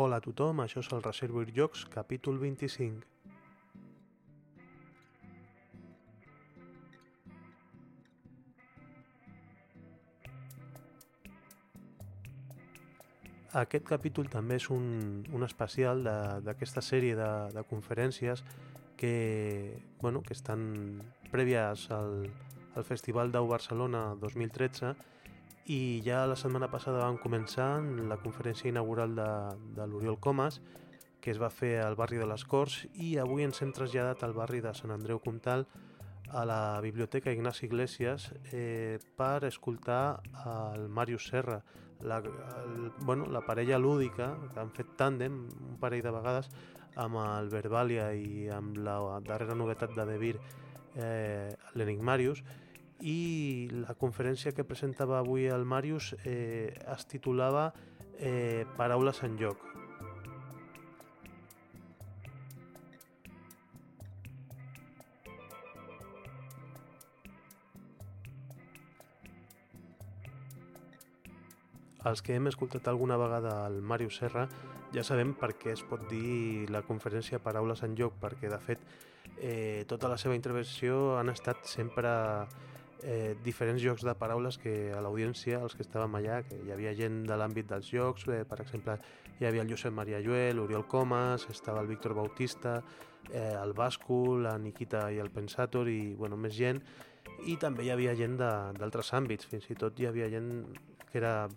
Hola a tothom, això és el Reservoir Jocs, capítol 25. Aquest capítol també és un, un especial d'aquesta sèrie de, de conferències que, bueno, que estan prèvies al, al Festival d'Au Barcelona 2013 i ja la setmana passada vam començar la conferència inaugural de, de l'Oriol Comas que es va fer al barri de les Corts i avui ens hem traslladat al barri de Sant Andreu Comtal a la Biblioteca Ignasi Iglesias eh, per escoltar el Màrius Serra, la, el, bueno, la parella lúdica que han fet tàndem un parell de vegades amb el Verbalia i amb la darrera novetat de Devir eh, l'Enigmarius i la conferència que presentava avui el Màrius eh, es titulava eh, Paraules en joc els que hem escoltat alguna vegada el Màrius Serra ja sabem per què es pot dir la conferència Paraules en joc, perquè de fet eh, tota la seva intervenció han estat sempre eh, diferents jocs de paraules que a l'audiència, els que estàvem allà, que hi havia gent de l'àmbit dels jocs, eh, per exemple, hi havia el Josep Maria Lluel, l'Oriol Comas, estava el Víctor Bautista, eh, el Basco, la Nikita i el Pensator i bueno, més gent, i també hi havia gent d'altres àmbits, fins i tot hi havia gent que era,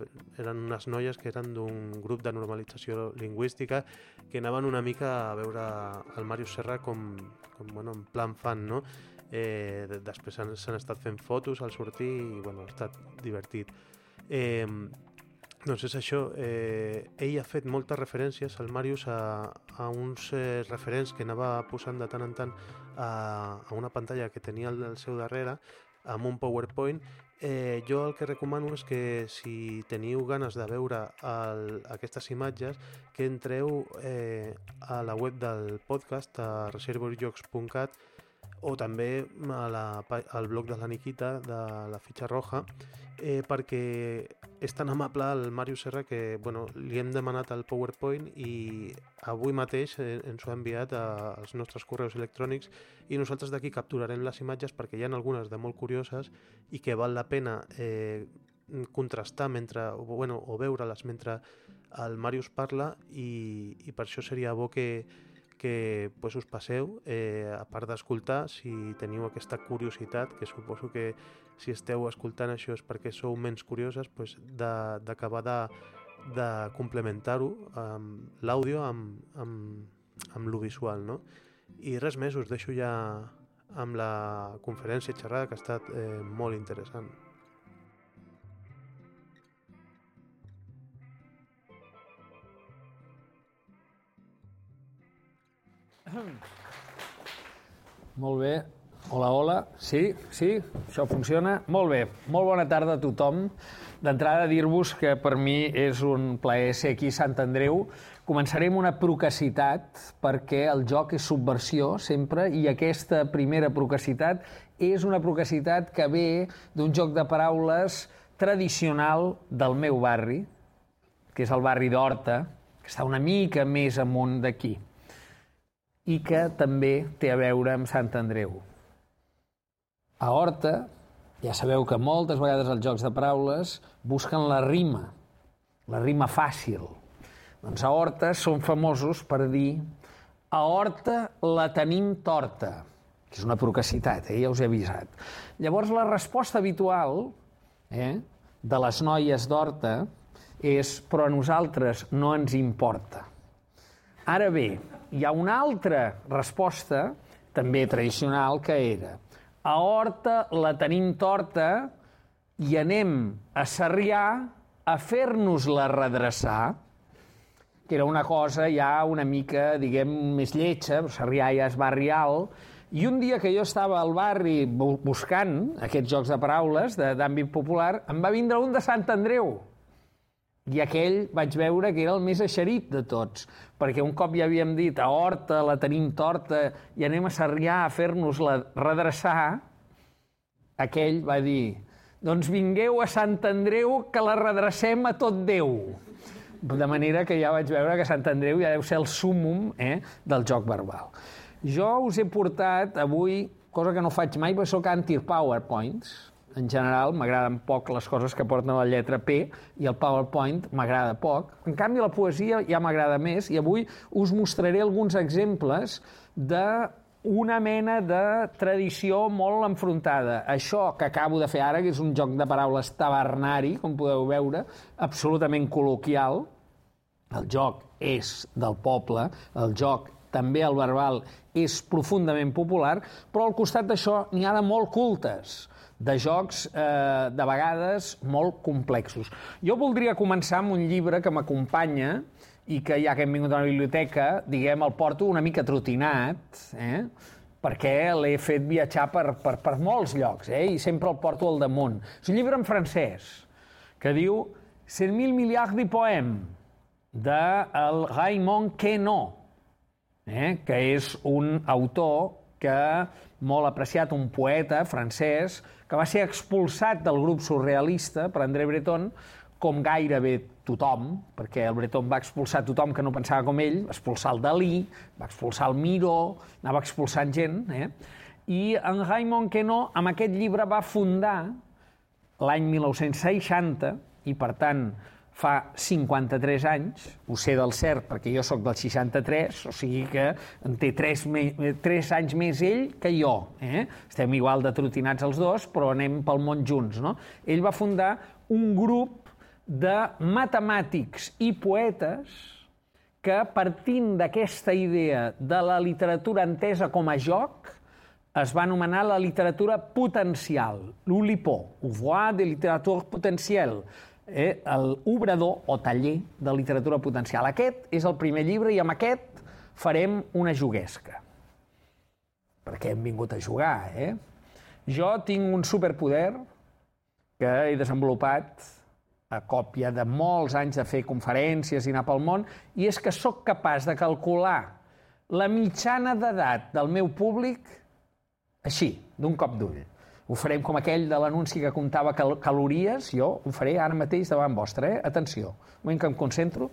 eren unes noies que eren d'un grup de normalització lingüística que anaven una mica a veure el Màrius Serra com, com bueno, en plan fan, no? Eh, després s'han estat fent fotos al sortir i bueno, ha estat divertit. Eh, doncs és això, eh, ell ha fet moltes referències, al Màrius, a, a uns eh, referents que anava posant de tant en tant a, a una pantalla que tenia al, al seu darrere, amb un PowerPoint Eh, jo el que recomano és que si teniu ganes de veure el, aquestes imatges, que entreu eh, a la web del podcast a reservoirjocs.cat o també a la, al blog de la Niquita, de la fitxa roja, eh, perquè és tan amable el Mario Serra que bueno, li hem demanat el PowerPoint i avui mateix eh, ens ho ha enviat als nostres correus electrònics i nosaltres d'aquí capturarem les imatges perquè hi ha algunes de molt curioses i que val la pena eh, contrastar mentre, bueno, o veure-les mentre el Marius parla i, i per això seria bo que, que pues, us passeu, eh, a part d'escoltar, si teniu aquesta curiositat, que suposo que si esteu escoltant això és perquè sou menys curioses, pues, d'acabar de, de, de complementar-ho amb l'àudio amb, amb, amb lo visual. No? I res més, us deixo ja amb la conferència xerrada que ha estat eh, molt interessant. Molt bé. Hola, hola. Sí, sí, això funciona. Molt bé. Molt bona tarda a tothom. D'entrada, dir-vos que per mi és un plaer ser aquí a Sant Andreu. Començaré amb una procacitat, perquè el joc és subversió sempre, i aquesta primera procacitat és una procacitat que ve d'un joc de paraules tradicional del meu barri, que és el barri d'Horta, que està una mica més amunt d'aquí i que també té a veure amb Sant Andreu. A Horta, ja sabeu que moltes vegades els jocs de paraules busquen la rima, la rima fàcil. Doncs a Horta són famosos per dir a Horta la tenim torta, que és una procacitat, eh? ja us he avisat. Llavors la resposta habitual eh, de les noies d'Horta és però a nosaltres no ens importa. Ara bé, hi ha una altra resposta, també tradicional, que era a Horta la tenim torta i anem a Sarrià a fer-nos-la redreçar, que era una cosa ja una mica, diguem, més lletja, Sarrià ja és barri alt, i un dia que jo estava al barri buscant aquests jocs de paraules d'àmbit popular, em va vindre un de Sant Andreu, i aquell vaig veure que era el més eixerit de tots, perquè un cop ja havíem dit a Horta la tenim torta i anem a Sarrià a fer-nos-la redreçar, aquell va dir doncs vingueu a Sant Andreu que la redrecem a tot Déu. De manera que ja vaig veure que Sant Andreu ja deu ser el súmum eh, del joc verbal. Jo us he portat avui, cosa que no faig mai, perquè sóc anti-powerpoints, en general m'agraden poc les coses que porten la lletra P i el PowerPoint m'agrada poc. En canvi, la poesia ja m'agrada més i avui us mostraré alguns exemples de una mena de tradició molt enfrontada. Això que acabo de fer ara, que és un joc de paraules tabernari, com podeu veure, absolutament col·loquial, el joc és del poble, el joc també el verbal és profundament popular, però al costat d'això n'hi ha de molt cultes de jocs eh, de vegades molt complexos. Jo voldria començar amb un llibre que m'acompanya i que ja que hem vingut a la biblioteca, diguem, el porto una mica trotinat, eh? perquè l'he fet viatjar per, per, per molts llocs, eh? i sempre el porto al damunt. És un llibre en francès que diu 100.000 miliards de poem de el Raymond Queneau, eh? que és un autor que molt apreciat, un poeta francès, que va ser expulsat del grup surrealista per André Breton, com gairebé tothom, perquè el Breton va expulsar tothom que no pensava com ell, va expulsar el Dalí, va expulsar el Miró, anava expulsant gent, eh? i en Raymond Queneau amb aquest llibre va fundar l'any 1960, i per tant fa 53 anys, ho sé del cert perquè jo sóc del 63, o sigui que en té 3, 3 anys més ell que jo. Eh? Estem igual de trotinats els dos, però anem pel món junts. No? Ell va fundar un grup de matemàtics i poetes que, partint d'aquesta idea de la literatura entesa com a joc, es va anomenar la literatura potencial, l'ULIPO, Ouvroir de literature potentielle, eh, el obrador o taller de literatura potencial. Aquest és el primer llibre i amb aquest farem una juguesca. Perquè hem vingut a jugar, eh? Jo tinc un superpoder que he desenvolupat a còpia de molts anys de fer conferències i anar pel món, i és que sóc capaç de calcular la mitjana d'edat del meu públic així, d'un cop d'ull. Ho farem com aquell de l'anunci que comptava cal calories, jo ho faré ara mateix davant vostre, eh? Atenció, un moment que em concentro.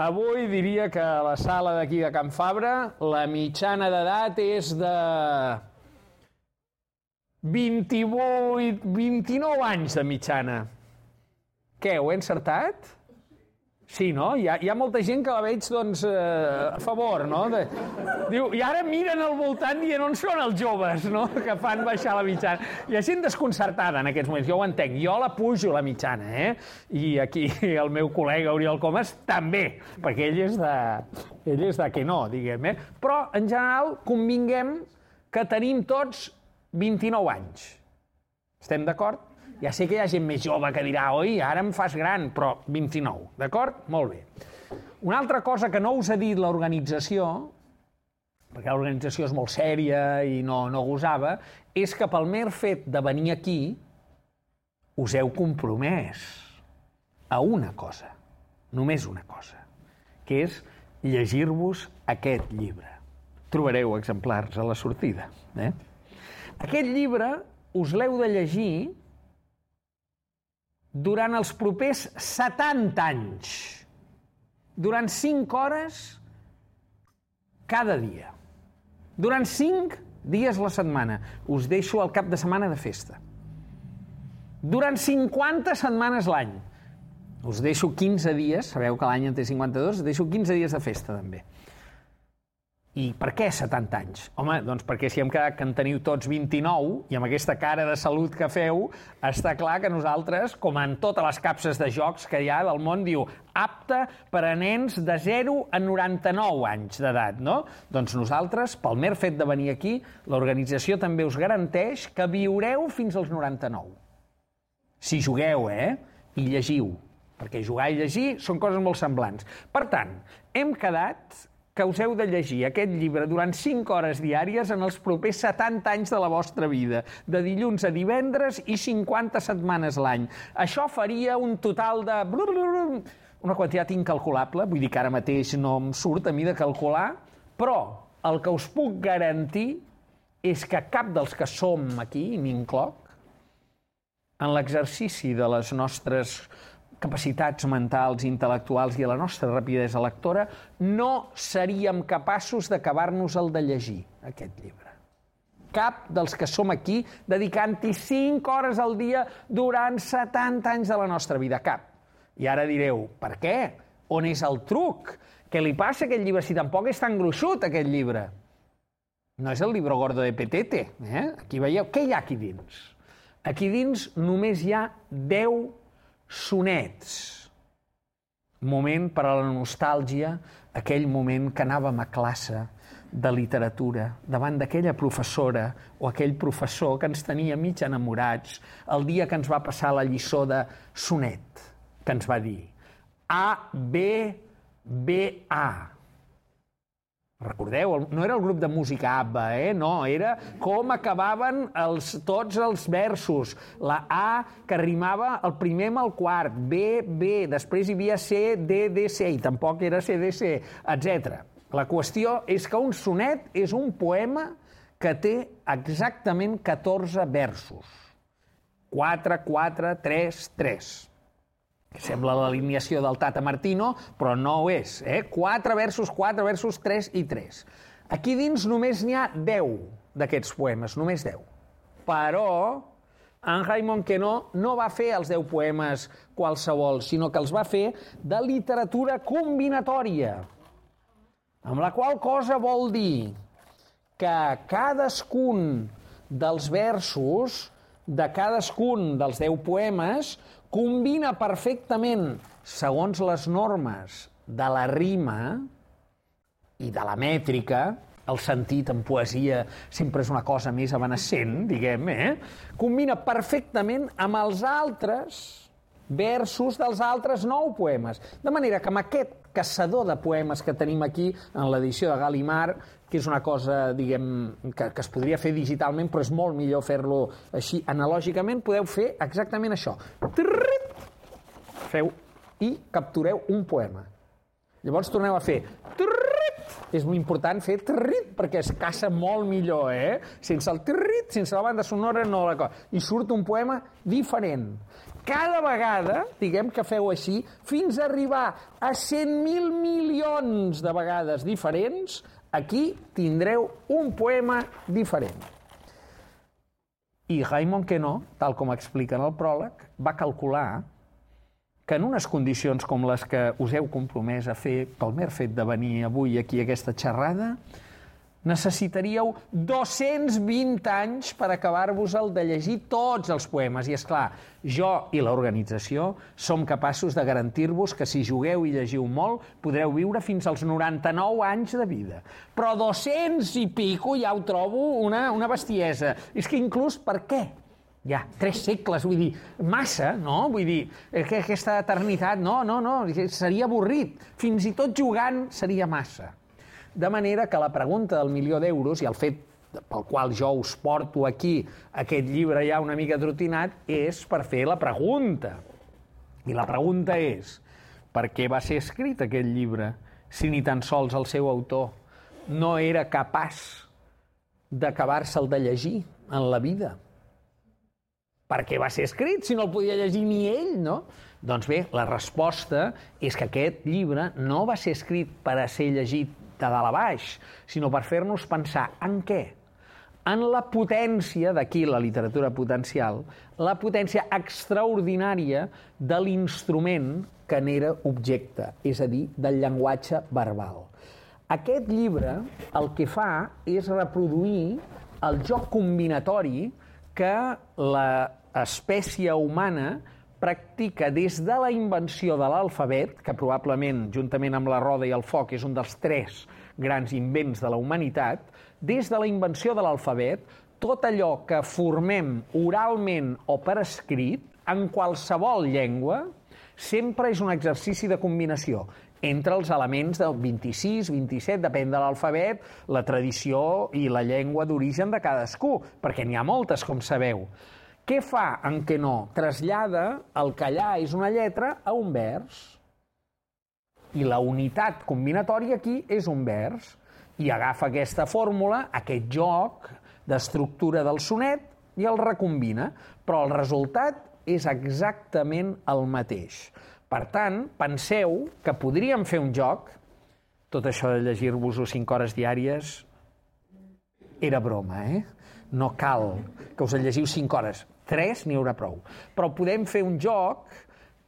Avui diria que a la sala d'aquí de Can Fabra la mitjana d'edat és de 28, 29 anys de mitjana. Què, ho he encertat? Sí, no? Hi ha, hi ha molta gent que la veig, doncs, eh, a favor, no? De, diu, I ara miren al voltant i on són els joves, no?, que fan baixar la mitjana. Hi ha gent desconcertada en aquests moments, jo ho entenc. Jo la pujo, la mitjana, eh? I aquí el meu col·lega Oriol Comas també, perquè ell és de, ell és de que no, diguem, eh? Però, en general, convinguem que tenim tots 29 anys. Estem d'acord? Ja sé que hi ha gent més jove que dirà, oi, ara em fas gran, però 29, d'acord? Molt bé. Una altra cosa que no us ha dit l'organització, perquè l'organització és molt sèria i no, no gosava, és que pel mer fet de venir aquí us heu compromès a una cosa, només una cosa, que és llegir-vos aquest llibre. Trobareu exemplars a la sortida. Eh? Aquest llibre us l'heu de llegir durant els propers 70 anys, durant 5 hores cada dia, durant 5 dies la setmana. Us deixo el cap de setmana de festa. Durant 50 setmanes l'any. Us deixo 15 dies, sabeu que l'any en té 52, us deixo 15 dies de festa també. I per què 70 anys? Home, doncs perquè si hem quedat que en teniu tots 29 i amb aquesta cara de salut que feu, està clar que nosaltres, com en totes les capses de jocs que hi ha del món, diu apte per a nens de 0 a 99 anys d'edat, no? Doncs nosaltres, pel mer fet de venir aquí, l'organització també us garanteix que viureu fins als 99. Si jugueu, eh? I llegiu, perquè jugar i llegir són coses molt semblants. Per tant, hem quedat que us heu de llegir aquest llibre durant 5 hores diàries en els propers 70 anys de la vostra vida, de dilluns a divendres i 50 setmanes l'any. Això faria un total de... una quantitat incalculable, vull dir que ara mateix no em surt a mi de calcular, però el que us puc garantir és que cap dels que som aquí, m'incloc, en l'exercici de les nostres capacitats mentals, intel·lectuals i a la nostra rapidesa lectora, no seríem capaços d'acabar-nos el de llegir, aquest llibre. Cap dels que som aquí dedicant-hi 5 hores al dia durant 70 anys de la nostra vida, cap. I ara direu, per què? On és el truc? Què li passa a aquest llibre si tampoc és tan gruixut, aquest llibre? No és el llibre gordo de Petete. Eh? Aquí veieu, què hi ha aquí dins? Aquí dins només hi ha 10 sonets. Moment per a la nostàlgia, aquell moment que anàvem a classe de literatura davant d'aquella professora o aquell professor que ens tenia mig enamorats el dia que ens va passar la lliçó de sonet, que ens va dir A, B, B, A Recordeu, no era el grup de música ABBA, eh? no, era com acabaven els, tots els versos. La A que rimava el primer amb el quart, B, B, després hi havia C, D, D, C, i tampoc era C, D, C, etc. La qüestió és que un sonet és un poema que té exactament 14 versos. 4, 4, 3, 3 que sembla l'alineació del Tata Martino, però no ho és. Eh? 4 versos 4 versos 3 i 3. Aquí dins només n'hi ha 10 d'aquests poemes, només 10. Però en Raimon Quenó no va fer els 10 poemes qualsevol, sinó que els va fer de literatura combinatòria. Amb la qual cosa vol dir que cadascun dels versos de cadascun dels 10 poemes combina perfectament, segons les normes de la rima i de la mètrica, el sentit en poesia sempre és una cosa més evanescent, diguem, eh? combina perfectament amb els altres versos dels altres nou poemes. De manera que amb aquest caçador de poemes que tenim aquí en l'edició de Galimar, que és una cosa, diguem, que, que es podria fer digitalment, però és molt millor fer-lo així analògicament, podeu fer exactament això. Trrrit, feu i captureu un poema. Llavors torneu a fer trrrit, és molt important fer trrrit perquè es caça molt millor, eh? Sense el trrrit, sense la banda sonora, no la cosa. I surt un poema diferent cada vegada, diguem que feu així, fins a arribar a 100.000 milions de vegades diferents, aquí tindreu un poema diferent. I Raimon Quenó, tal com explica en el pròleg, va calcular que en unes condicions com les que us heu compromès a fer pel mer fet de venir avui aquí a aquesta xerrada, necessitaríeu 220 anys per acabar-vos el de llegir tots els poemes. I és clar, jo i l'organització som capaços de garantir-vos que si jugueu i llegiu molt podreu viure fins als 99 anys de vida. Però 200 i pico ja ho trobo una, una bestiesa. És que inclús per què? Ja, tres segles, vull dir, massa, no? Vull dir, que aquesta eternitat, no, no, no, seria avorrit. Fins i tot jugant seria massa. De manera que la pregunta del milió d'euros i el fet pel qual jo us porto aquí aquest llibre ja una mica trotinat és per fer la pregunta. I la pregunta és, per què va ser escrit aquest llibre si ni tan sols el seu autor no era capaç d'acabar-se'l de llegir en la vida? Per què va ser escrit si no el podia llegir ni ell, no? Doncs bé, la resposta és que aquest llibre no va ser escrit per a ser llegit de dalt a baix, sinó per fer-nos pensar en què? En la potència, d'aquí la literatura potencial, la potència extraordinària de l'instrument que n'era objecte, és a dir, del llenguatge verbal. Aquest llibre el que fa és reproduir el joc combinatori que l'espècie humana practica des de la invenció de l'alfabet, que probablement, juntament amb la roda i el foc, és un dels tres grans invents de la humanitat, des de la invenció de l'alfabet, tot allò que formem oralment o per escrit, en qualsevol llengua, sempre és un exercici de combinació entre els elements del 26, 27, depèn de l'alfabet, la tradició i la llengua d'origen de cadascú, perquè n'hi ha moltes, com sabeu. Què fa en què no? Trasllada el que allà és una lletra a un vers. I la unitat combinatòria aquí és un vers. I agafa aquesta fórmula, aquest joc, d'estructura del sonet i el recombina, però el resultat és exactament el mateix. Per tant, penseu que podríem fer un joc, tot això de llegir-vos-ho 5 hores diàries era broma, eh? No cal que us el llegiu 5 hores. 3 n'hi haurà prou. Però podem fer un joc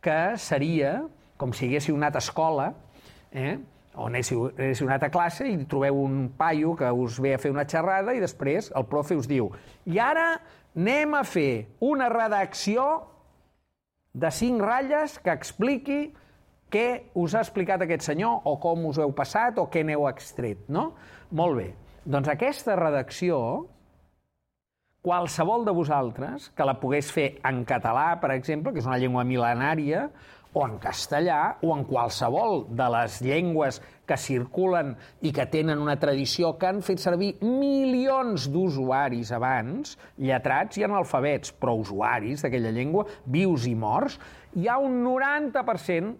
que seria com si haguéssiu anat a escola, eh? o anéssiu, anéssiu anat a classe i trobeu un paio que us ve a fer una xerrada i després el profe us diu i ara anem a fer una redacció de cinc ratlles que expliqui què us ha explicat aquest senyor o com us heu passat o què n'heu extret, no? Molt bé. Doncs aquesta redacció, qualsevol de vosaltres que la pogués fer en català, per exemple, que és una llengua mil·lenària, o en castellà, o en qualsevol de les llengües que circulen i que tenen una tradició que han fet servir milions d'usuaris abans, lletrats i analfabets, però usuaris d'aquella llengua, vius i morts, hi ha un 90%,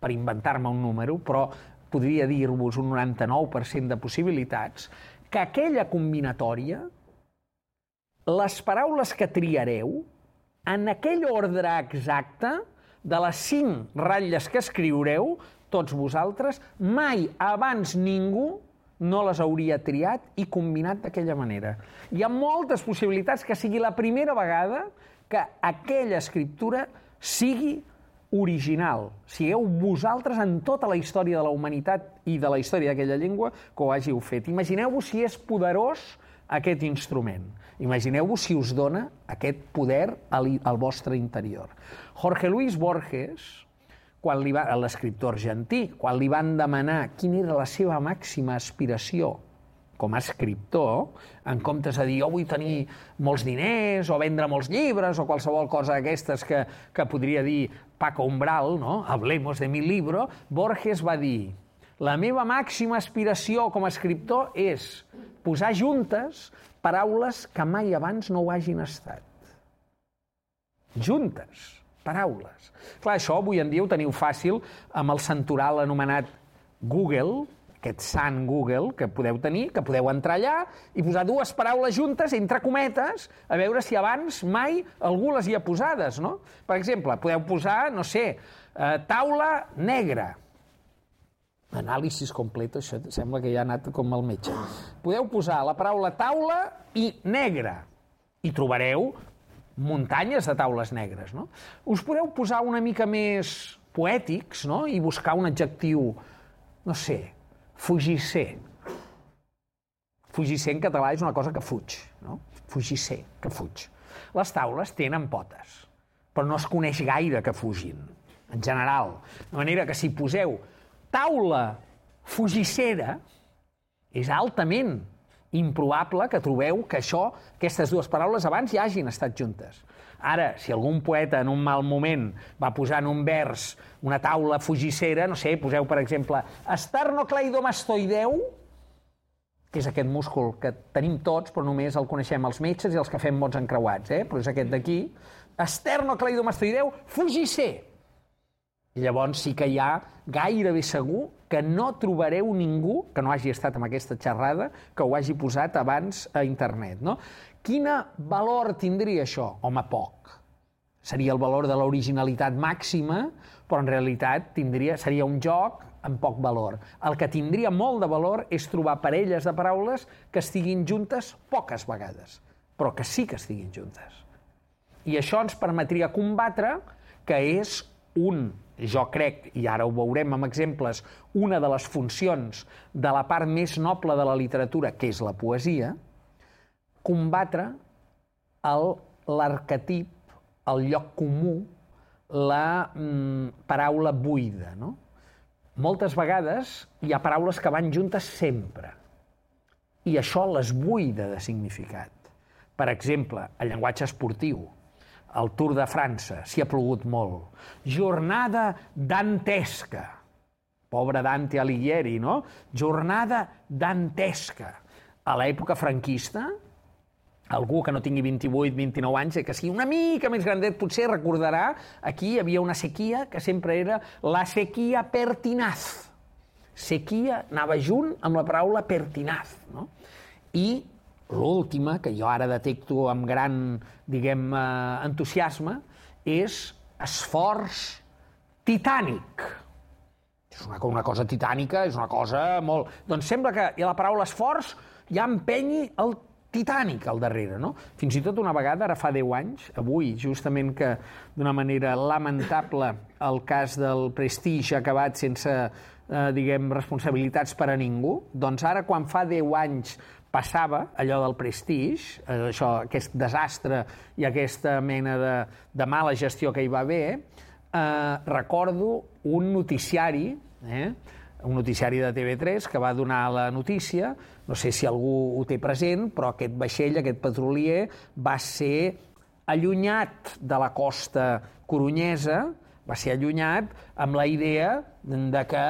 per inventar-me un número, però podria dir-vos un 99% de possibilitats, que aquella combinatòria, les paraules que triareu, en aquell ordre exacte, de les cinc ratlles que escriureu, tots vosaltres, mai abans ningú no les hauria triat i combinat d'aquella manera. Hi ha moltes possibilitats que sigui la primera vegada que aquella escriptura sigui original. Sigueu vosaltres en tota la història de la humanitat i de la història d'aquella llengua que ho hàgiu fet. Imagineu-vos si és poderós aquest instrument. Imagineu-vos si us dona aquest poder al, al vostre interior. Jorge Luis Borges, quan li va, l'escriptor argentí, quan li van demanar quina era la seva màxima aspiració com a escriptor, en comptes de dir jo vull tenir molts diners o vendre molts llibres o qualsevol cosa d'aquestes que, que podria dir Paco Umbral, no? hablemos de mi libro, Borges va dir la meva màxima aspiració com a escriptor és posar juntes paraules que mai abans no ho hagin estat. Juntes paraules. Clar, això avui en dia ho teniu fàcil amb el santoral anomenat Google, aquest sant Google que podeu tenir, que podeu entrar allà i posar dues paraules juntes, entre cometes, a veure si abans mai algú les hi ha posades, no? Per exemple, podeu posar, no sé, eh, taula negra. Anàlisis complet, això sembla que ja ha anat com el metge. Podeu posar la paraula taula i negra i trobareu muntanyes de taules negres. No? Us podeu posar una mica més poètics no? i buscar un adjectiu, no sé, fugisser. Fugisser en català és una cosa que fuig, no? Fugisser, que fuig. Les taules tenen potes, però no es coneix gaire que fugin, en general. De manera que si poseu taula fugissera, és altament improbable que trobeu que això, aquestes dues paraules abans ja hagin estat juntes. Ara, si algun poeta en un mal moment va posar en un vers una taula fugissera, no sé, poseu, per exemple, esternocleidomastoideu, que és aquest múscul que tenim tots, però només el coneixem els metges i els que fem mots encreuats, eh? però és aquest d'aquí, esternocleidomastoideu fugisser. Llavors sí que hi ha gairebé segur que no trobareu ningú que no hagi estat amb aquesta xerrada que ho hagi posat abans a internet. No? Quina valor tindria això? Home, poc. Seria el valor de l'originalitat màxima, però en realitat tindria, seria un joc amb poc valor. El que tindria molt de valor és trobar parelles de paraules que estiguin juntes poques vegades, però que sí que estiguin juntes. I això ens permetria combatre que és un jo crec, i ara ho veurem amb exemples, una de les funcions de la part més noble de la literatura, que és la poesia, combatre l'arquetip, el lloc comú, la mm, paraula buida. No? Moltes vegades hi ha paraules que van juntes sempre, i això les buida de significat. Per exemple, el llenguatge esportiu, al Tour de França, s'hi ha plogut molt. Jornada dantesca. Pobre Dante Alighieri, no? Jornada dantesca. A l'època franquista, algú que no tingui 28, 29 anys, que sigui una mica més grandet, potser recordarà, aquí hi havia una sequia que sempre era la sequia pertinaz. Sequia anava junt amb la paraula pertinaz. No? I l'última, que jo ara detecto amb gran, diguem, eh, entusiasme, és esforç titànic. És una, una cosa titànica, és una cosa molt... Doncs sembla que la paraula esforç ja empenyi el titànic al darrere, no? Fins i tot una vegada, ara fa 10 anys, avui, justament que d'una manera lamentable el cas del Prestige ha acabat sense, eh, diguem, responsabilitats per a ningú, doncs ara quan fa 10 anys passava allò del Prestige, eh, això, aquest desastre i aquesta mena de, de mala gestió que hi va haver, eh, recordo un noticiari, eh, un noticiari de TV3 que va donar la notícia, no sé si algú ho té present, però aquest vaixell, aquest petrolier, va ser allunyat de la costa corunyesa, va ser allunyat amb la idea de que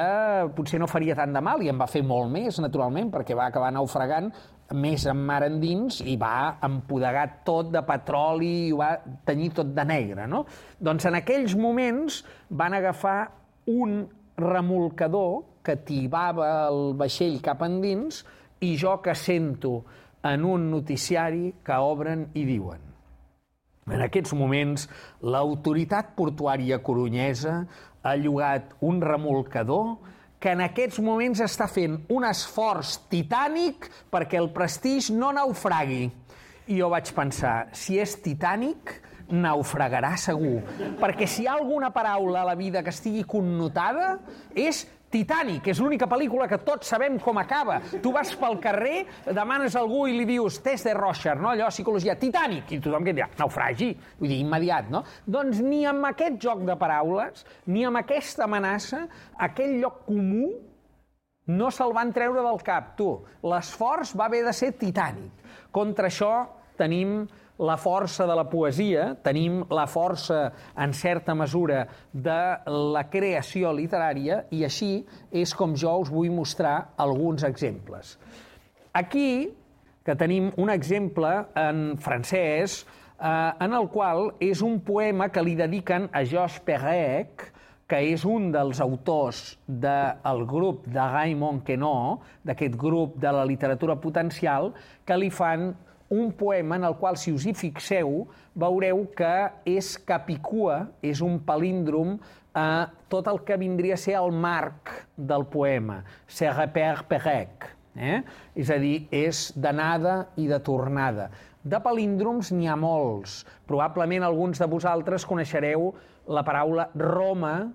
potser no faria tant de mal, i en va fer molt més, naturalment, perquè va acabar naufragant més en mar endins i va empodegar tot de petroli i ho va tenir tot de negre. No? Doncs en aquells moments van agafar un remolcador que tibava el vaixell cap endins i jo que sento en un noticiari que obren i diuen en aquests moments, l'autoritat portuària corunyesa ha llogat un remolcador que en aquests moments està fent un esforç titànic perquè el prestigi no naufragui. I jo vaig pensar, si és titànic, naufragarà segur. Perquè si hi ha alguna paraula a la vida que estigui connotada, és Titanic, és l'única pel·lícula que tots sabem com acaba. Tu vas pel carrer, demanes a algú i li dius test de Rocher, no? allò, psicologia, Titanic, i tothom que dirà, naufragi, vull dir, immediat, no? Doncs ni amb aquest joc de paraules, ni amb aquesta amenaça, aquell lloc comú no se'l van treure del cap, tu. L'esforç va haver de ser titànic. Contra això tenim la força de la poesia, tenim la força, en certa mesura, de la creació literària, i així és com jo us vull mostrar alguns exemples. Aquí, que tenim un exemple en francès, eh, en el qual és un poema que li dediquen a Georges Perec, que és un dels autors del grup de Raymond Queneau, d'aquest grup de la literatura potencial, que li fan un poema en el qual, si us hi fixeu, veureu que és capicua, és un palíndrom a tot el que vindria a ser el marc del poema, se repère perec. Eh? És a dir, és d'anada i de tornada. De palíndroms n'hi ha molts. Probablement alguns de vosaltres coneixereu la paraula Roma,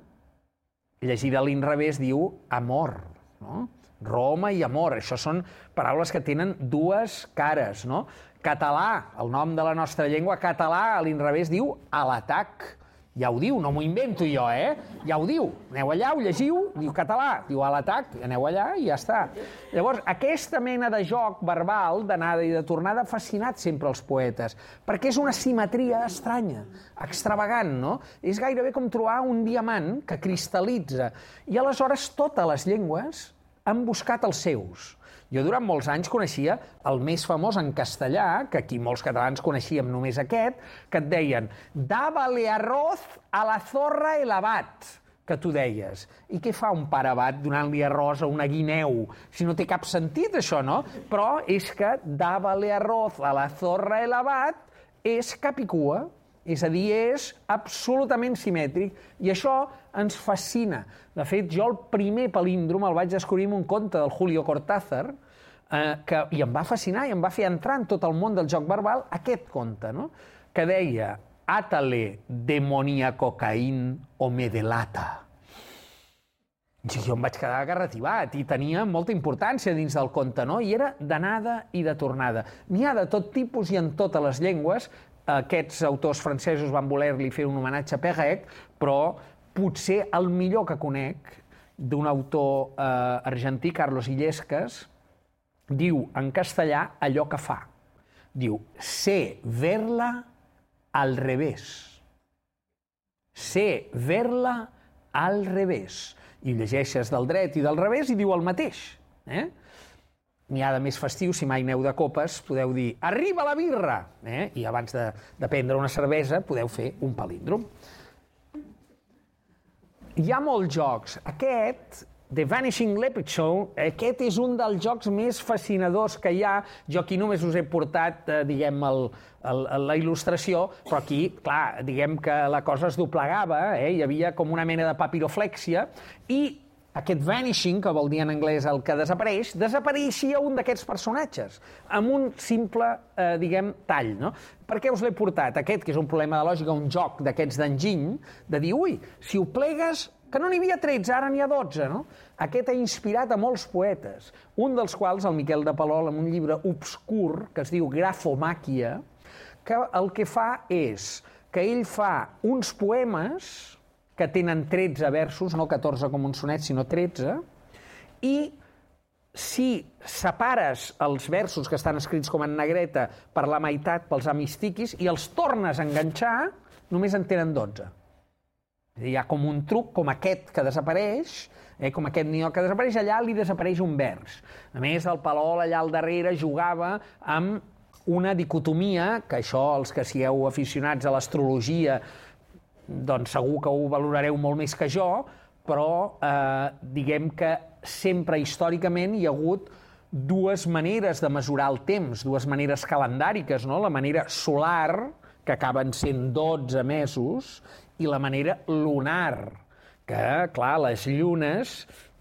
llegida a l'inrevés diu amor. No? Roma i amor, això són paraules que tenen dues cares, no? Català, el nom de la nostra llengua, català, a l'inrevés diu a l'atac. Ja ho diu, no m'ho invento jo, eh? Ja ho diu. Aneu allà, ho llegiu, diu català, diu a l'atac, aneu allà i ja està. Llavors, aquesta mena de joc verbal, d'anada i de tornada, ha fascinat sempre els poetes, perquè és una simetria estranya, extravagant, no? És gairebé com trobar un diamant que cristal·litza. I aleshores totes les llengües han buscat els seus. Jo durant molts anys coneixia el més famós en castellà, que aquí molts catalans coneixíem només aquest, que et deien «Dava-le arroz a la zorra el abat», que tu deies. I què fa un pare abat donant-li arròs a una guineu? Si no té cap sentit, això, no? Però és que «Dava-le arroz a la zorra el abat» és capicua. És a dir, és absolutament simètric i això ens fascina. De fet, jo el primer palíndrom el vaig descobrir en un conte del Julio Cortázar, eh, que, i em va fascinar i em va fer entrar en tot el món del joc verbal aquest conte, no? que deia «Atale demonia cocaín o me delata». I jo em vaig quedar agarrativat i tenia molta importància dins del conte, no? I era d'anada i de tornada. N'hi ha de tot tipus i en totes les llengües, aquests autors francesos van voler-li fer un homenatge a Perec, però potser el millor que conec d'un autor eh, argentí, Carlos Illescas, diu en castellà allò que fa. Diu, sé ver-la al revés. Sé ver-la al revés. I llegeixes del dret i del revés i diu el mateix. Eh? N'hi ha de més festiu, si mai neu de copes, podeu dir arriba la birra! Eh? I abans de, de prendre una cervesa podeu fer un palíndrom. Hi ha molts jocs. Aquest The Vanishing Leprechaun, aquest és un dels jocs més fascinadors que hi ha. Jo aquí només us he portat, eh, diguem, el, el, la il·lustració, però aquí, clar, diguem que la cosa es doblegava, eh? hi havia com una mena de papiroflèxia, i aquest vanishing, que vol dir en anglès el que desapareix, desapareixia un d'aquests personatges, amb un simple, eh, diguem, tall. No? Per què us l'he portat? Aquest, que és un problema de lògica, un joc d'aquests d'enginy, de dir, ui, si ho plegues, que no n'hi havia 13, ara n'hi ha 12, no? Aquest ha inspirat a molts poetes, un dels quals, el Miquel de Palol, en un llibre obscur que es diu Grafomàquia, que el que fa és que ell fa uns poemes que tenen 13 versos, no 14 com un sonet, sinó 13, i si separes els versos que estan escrits com en negreta per la meitat pels amistiquis i els tornes a enganxar, només en tenen 12. Hi ha com un truc, com aquest que desapareix, eh, com aquest nió que desapareix, allà li desapareix un vers. A més, el Palol allà al darrere jugava amb una dicotomia, que això, els que sigueu aficionats a l'astrologia, doncs segur que ho valorareu molt més que jo, però eh, diguem que sempre històricament hi ha hagut dues maneres de mesurar el temps, dues maneres calendàriques, no? la manera solar, que acaben sent 12 mesos, i la manera lunar, que, clar, les llunes,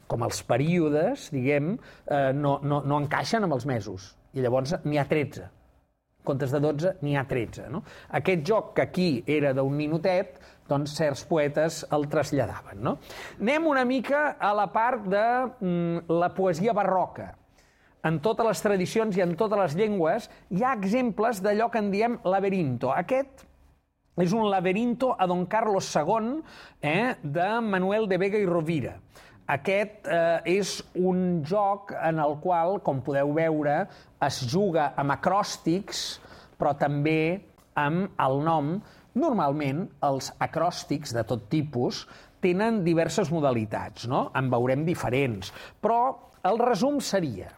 com els períodes, diguem, eh, no, no, no encaixen amb els mesos. I llavors n'hi ha 13. En comptes de 12, n'hi ha 13. No? Aquest joc que aquí era d'un ninotet, doncs certs poetes el traslladaven. No? Anem una mica a la part de mm, la poesia barroca. En totes les tradicions i en totes les llengües hi ha exemples d'allò que en diem laberinto. Aquest és un laberinto a Don Carlos II eh, de Manuel de Vega i Rovira. Aquest eh, és un joc en el qual, com podeu veure, es juga amb acròstics, però també amb el nom. Normalment, els acròstics de tot tipus tenen diverses modalitats, no? En veurem diferents. Però el resum seria,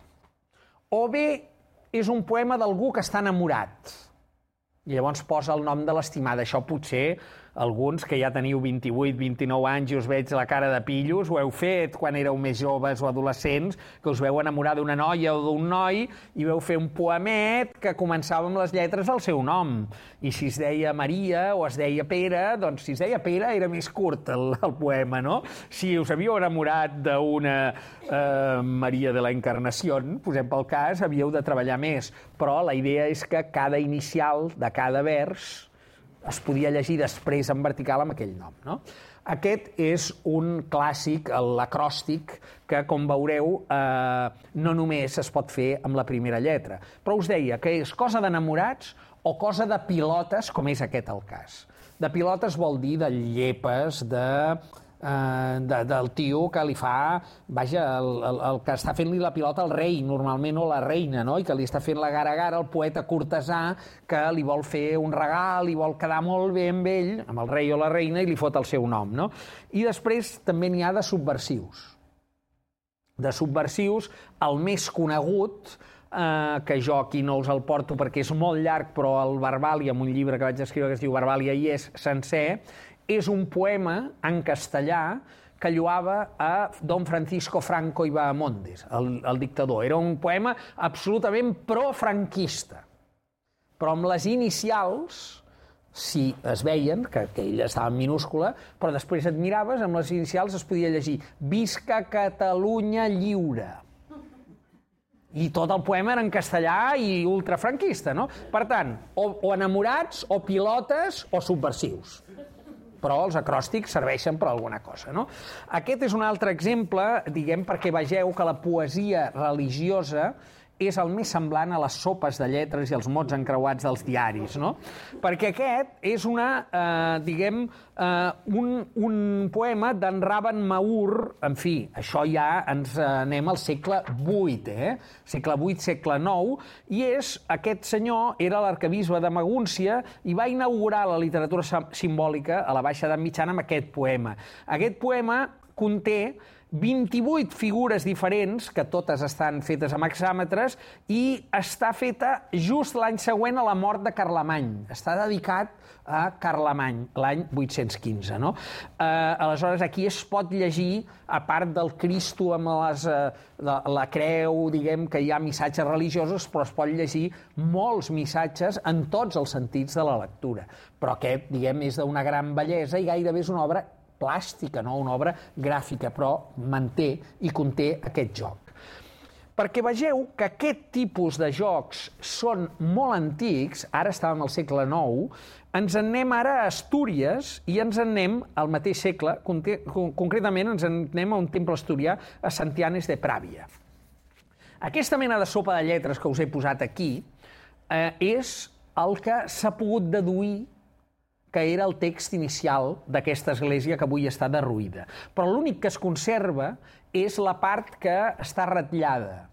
o bé és un poema d'algú que està enamorat, i llavors posa el nom de l'estimada. Això potser alguns que ja teniu 28, 29 anys i us veig la cara de pillos, ho heu fet quan éreu més joves o adolescents, que us veu enamorar d'una noia o d'un noi i veu fer un poemet que començava amb les lletres del seu nom. I si es deia Maria o es deia Pere, doncs si es deia Pere era més curt el, el poema, no? Si us havíeu enamorat d'una eh, Maria de la Encarnació, posem pel cas, havíeu de treballar més. Però la idea és que cada inicial de cada vers es podia llegir després en vertical amb aquell nom. No? Aquest és un clàssic, l'acròstic, que, com veureu, eh, no només es pot fer amb la primera lletra. Però us deia que és cosa d'enamorats o cosa de pilotes, com és aquest el cas. De pilotes vol dir de llepes, de eh, de, del tio que li fa, vaja, el, el, el que està fent-li la pilota al rei, normalment, o la reina, no? i que li està fent la gara a gara el poeta cortesà que li vol fer un regal, i vol quedar molt bé amb ell, amb el rei o la reina, i li fot el seu nom. No? I després també n'hi ha de subversius. De subversius, el més conegut, eh, que jo aquí no us el porto perquè és molt llarg, però el Verbàlia, en un llibre que vaig escriure que es diu Verbàlia, hi és sencer, és un poema en castellà que lluava a don Francisco Franco i Bahamondes, el, el dictador. Era un poema absolutament pro-franquista, però amb les inicials, si es veien, que, que ella estava en minúscula, però després et miraves, amb les inicials es podia llegir Visca Catalunya lliure. I tot el poema era en castellà i ultrafranquista, no? Per tant, o, o enamorats, o pilotes, o subversius però els acròstics serveixen per alguna cosa. No? Aquest és un altre exemple, diguem, perquè vegeu que la poesia religiosa és el més semblant a les sopes de lletres i els mots encreuats dels diaris, no? Perquè aquest és una, eh, diguem, eh, un, un poema d'en Raban Maur, en fi, això ja ens anem al segle VIII, eh? Segle VIII, segle IX, i és, aquest senyor era l'arcabisbe de Magúncia i va inaugurar la literatura simbòlica a la Baixa Edat Mitjana amb aquest poema. Aquest poema conté 28 figures diferents, que totes estan fetes amb hexàmetres, i està feta just l'any següent a la mort de Carlemany. Està dedicat a Carlemany, l'any 815. No? Eh, aleshores, aquí es pot llegir, a part del Cristo amb les, eh, la, la creu, diguem que hi ha missatges religiosos, però es pot llegir molts missatges en tots els sentits de la lectura. Però aquest, diguem, és d'una gran bellesa i gairebé és una obra plàstica, no una obra gràfica, però manté i conté aquest joc. Perquè vegeu que aquest tipus de jocs són molt antics, ara estàvem al segle IX, ens en anem ara a Astúries i ens en anem al mateix segle, concretament ens en anem a un temple asturià a Santianes de Pràvia. Aquesta mena de sopa de lletres que us he posat aquí eh, és el que s'ha pogut deduir que era el text inicial d'aquesta església que avui està derruïda. Però l'únic que es conserva és la part que està ratllada.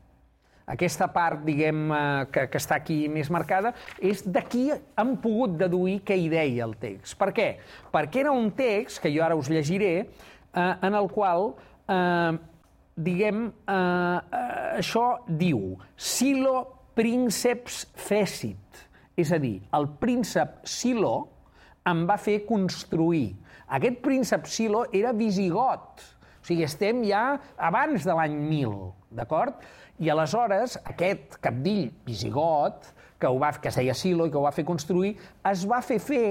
Aquesta part, diguem, eh, que, que està aquí més marcada, és d'aquí han pogut deduir què hi deia el text. Per què? Perquè era un text, que jo ara us llegiré, eh, en el qual, eh, diguem, eh, eh, això diu Silo prínceps fècit, és a dir, el príncep Silo, em va fer construir. Aquest príncep Silo era visigot, o sigui, estem ja abans de l'any 1000, d'acord? I aleshores aquest capdill visigot, que, ho va, que es deia Silo i que ho va fer construir, es va fer fer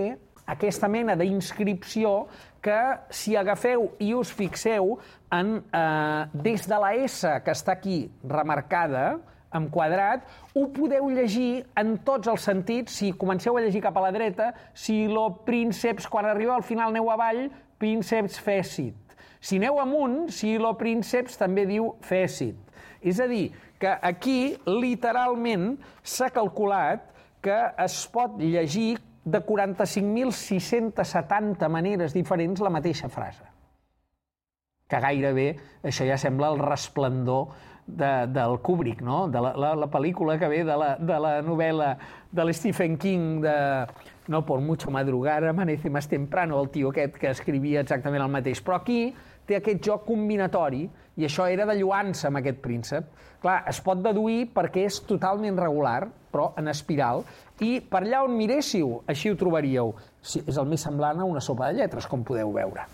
aquesta mena d'inscripció que, si agafeu i us fixeu en, eh, des de la S que està aquí remarcada, en quadrat, ho podeu llegir en tots els sentits. Si comenceu a llegir cap a la dreta, si lo prínceps, quan arribeu al final aneu avall, prínceps fècit. Si aneu amunt, si lo prínceps també diu fècit. És a dir, que aquí literalment s'ha calculat que es pot llegir de 45.670 maneres diferents la mateixa frase. Que gairebé això ja sembla el resplendor de, del Kubrick, no? de la, la, la pel·lícula que ve de la, de la novel·la de l'Stephen King de No por mucho madrugar, amanece más temprano, el tio aquest que escrivia exactament el mateix. Però aquí té aquest joc combinatori i això era de lluança amb aquest príncep. Clar, es pot deduir perquè és totalment regular, però en espiral, i per allà on miréssiu, així ho trobaríeu. És el més semblant a una sopa de lletres, com podeu veure.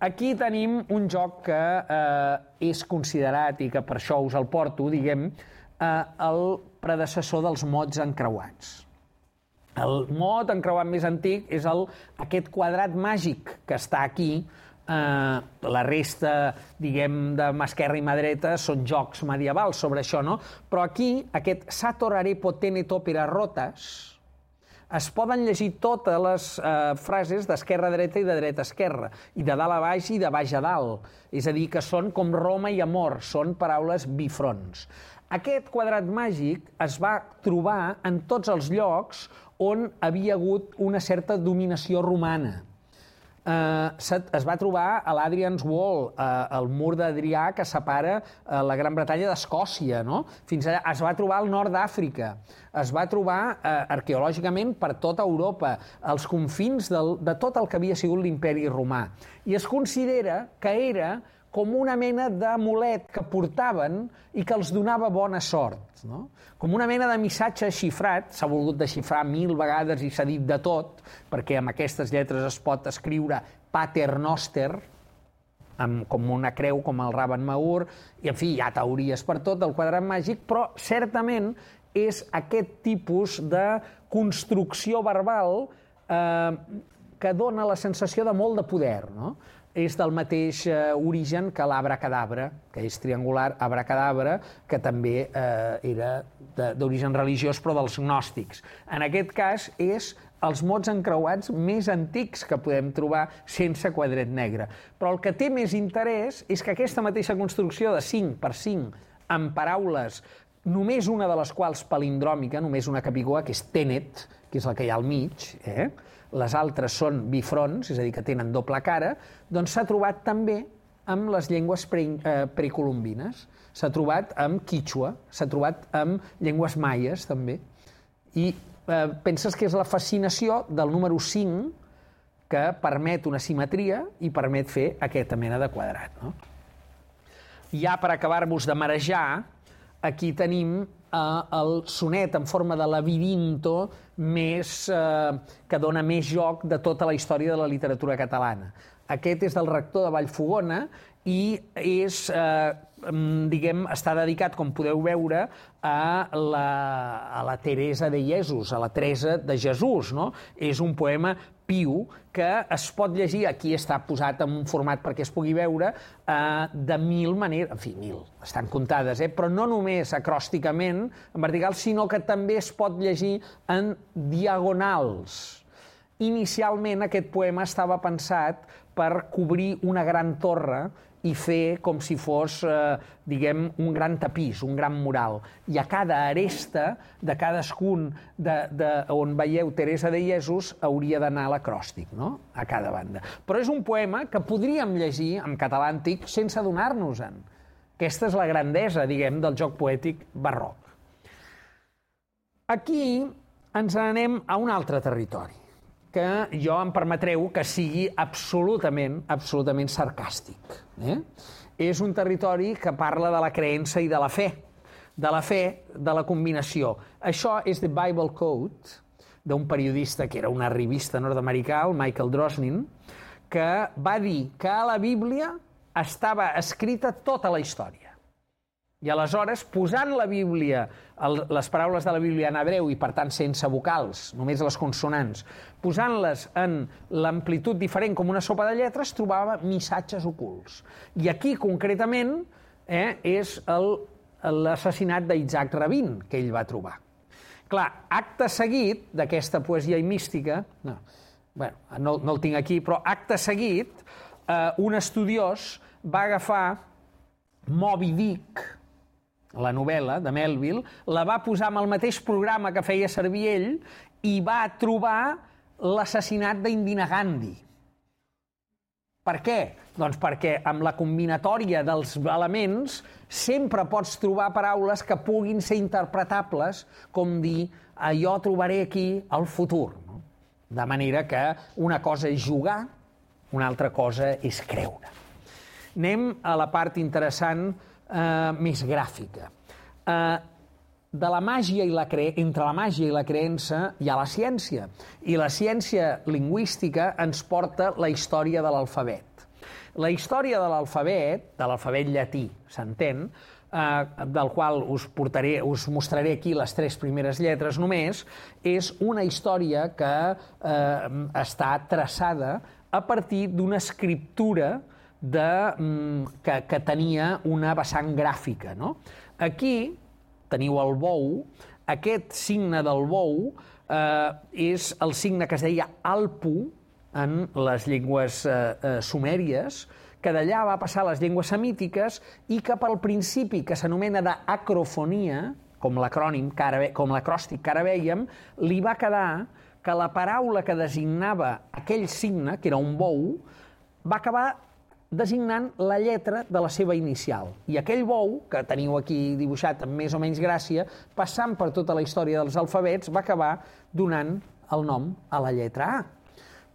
Aquí tenim un joc que eh, és considerat, i que per això us el porto, diguem, eh, el predecessor dels mots encreuats. El mot encreuat més antic és el, aquest quadrat màgic que està aquí, eh, la resta, diguem, de mà esquerra i mà dreta són jocs medievals sobre això, no? Però aquí, aquest Sator arepo tenet opera rotas, es poden llegir totes les eh, frases d'esquerra a dreta i de dreta a esquerra, i de dalt a baix i de baix a dalt. És a dir, que són com Roma i amor, són paraules bifronts. Aquest quadrat màgic es va trobar en tots els llocs on havia hagut una certa dominació romana eh, es va trobar a l'Adrian's Wall, eh, el mur d'Adrià que separa eh, la Gran Bretanya d'Escòcia, no? Fins allà es va trobar al nord d'Àfrica, es va trobar eh, arqueològicament per tota Europa, als confins del, de tot el que havia sigut l'imperi romà. I es considera que era com una mena d'amulet que portaven i que els donava bona sort. No? Com una mena de missatge xifrat, s'ha volgut desxifrar mil vegades i s'ha dit de tot, perquè amb aquestes lletres es pot escriure Pater Noster, amb, com una creu, com el Raban Maur, i en fi, hi ha teories per tot del quadrat màgic, però certament és aquest tipus de construcció verbal eh, que dona la sensació de molt de poder. No? És del mateix eh, origen que l'abracadabra, que és triangular, abracadabra, que també eh, era d'origen religiós, però dels gnòstics. En aquest cas és els mots encreuats més antics que podem trobar sense quadret negre. Però el que té més interès és que aquesta mateixa construcció de 5 per 5 amb paraules, només una de les quals palindròmica, només una capigua, que és tenet, que és la que hi ha al mig, eh? Les altres són bifronts, és a dir, que tenen doble cara, doncs s'ha trobat també amb les llengües pre, eh, precolombines, s'ha trobat amb quichua, s'ha trobat amb llengües maies, també. I eh, penses que és la fascinació del número 5 que permet una simetria i permet fer aquesta mena de quadrat. No? ja per acabar-vos de marejar, aquí tenim eh, el sonet en forma de labirinto més, eh, que dona més joc de tota la història de la literatura catalana. Aquest és del rector de Vallfogona i és, eh, diguem, està dedicat, com podeu veure, a la, a la Teresa de Jesús, a la Teresa de Jesús. No? És un poema piu que es pot llegir, aquí està posat en un format perquè es pugui veure, eh, de mil maneres, en fi, mil, estan comptades, eh? però no només acròsticament, en vertical, sinó que també es pot llegir en diagonals. Inicialment aquest poema estava pensat per cobrir una gran torre i fer com si fos, eh, diguem, un gran tapís, un gran mural. I a cada aresta de cadascun de, de on veieu Teresa de Jesús hauria d'anar l'acròstic, no?, a cada banda. Però és un poema que podríem llegir en català antic sense adonar-nos-en. Aquesta és la grandesa, diguem, del joc poètic barroc. Aquí ens anem a un altre territori que jo em permetreu que sigui absolutament, absolutament sarcàstic. Eh? És un territori que parla de la creença i de la fe, de la fe, de la combinació. Això és The Bible Code, d'un periodista que era una revista nord-americà, el Michael Drosnin, que va dir que a la Bíblia estava escrita tota la història. I aleshores, posant la Bíblia, el, les paraules de la Bíblia en hebreu i, per tant, sense vocals, només les consonants, posant-les en l'amplitud diferent com una sopa de lletres, trobava missatges ocults. I aquí, concretament, eh, és l'assassinat d'Isaac Rabin, que ell va trobar. Clar, acte seguit d'aquesta poesia i mística, no, bueno, no, no el tinc aquí, però acte seguit, eh, un estudiós va agafar Moby Dick, la novel·la de Melville, la va posar amb el mateix programa que feia servir ell i va trobar l'assassinat d'Indira Gandhi. Per què? Doncs perquè amb la combinatòria dels elements sempre pots trobar paraules que puguin ser interpretables com dir jo trobaré aquí el futur. No? De manera que una cosa és jugar, una altra cosa és creure. Anem a la part interessant eh, més gràfica. Eh, de la màgia i la cre... entre la màgia i la creença hi ha la ciència. I la ciència lingüística ens porta la història de l'alfabet. La història de l'alfabet, de l'alfabet llatí, s'entén, eh, del qual us, portaré, us mostraré aquí les tres primeres lletres només, és una història que eh, està traçada a partir d'una escriptura de, mm, que, que tenia una vessant gràfica. No? Aquí teniu el bou, aquest signe del bou eh, és el signe que es deia alpu en les llengües eh, eh, sumèries, que d'allà va passar a les llengües semítiques i que pel principi que s'anomena d'acrofonia, com l'acrònim, com l'acròstic que ara veiem, li va quedar que la paraula que designava aquell signe, que era un bou, va acabar designant la lletra de la seva inicial. I aquell bou, que teniu aquí dibuixat amb més o menys gràcia, passant per tota la història dels alfabets, va acabar donant el nom a la lletra A.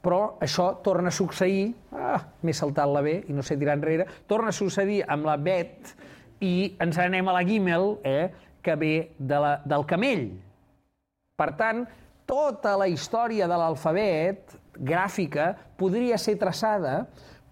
Però això torna a succeir, ah, m'he saltat la B i no sé tirar enrere, torna a succeir amb la Bet i ens anem a la Gimel, eh, que ve de la, del camell. Per tant, tota la història de l'alfabet gràfica podria ser traçada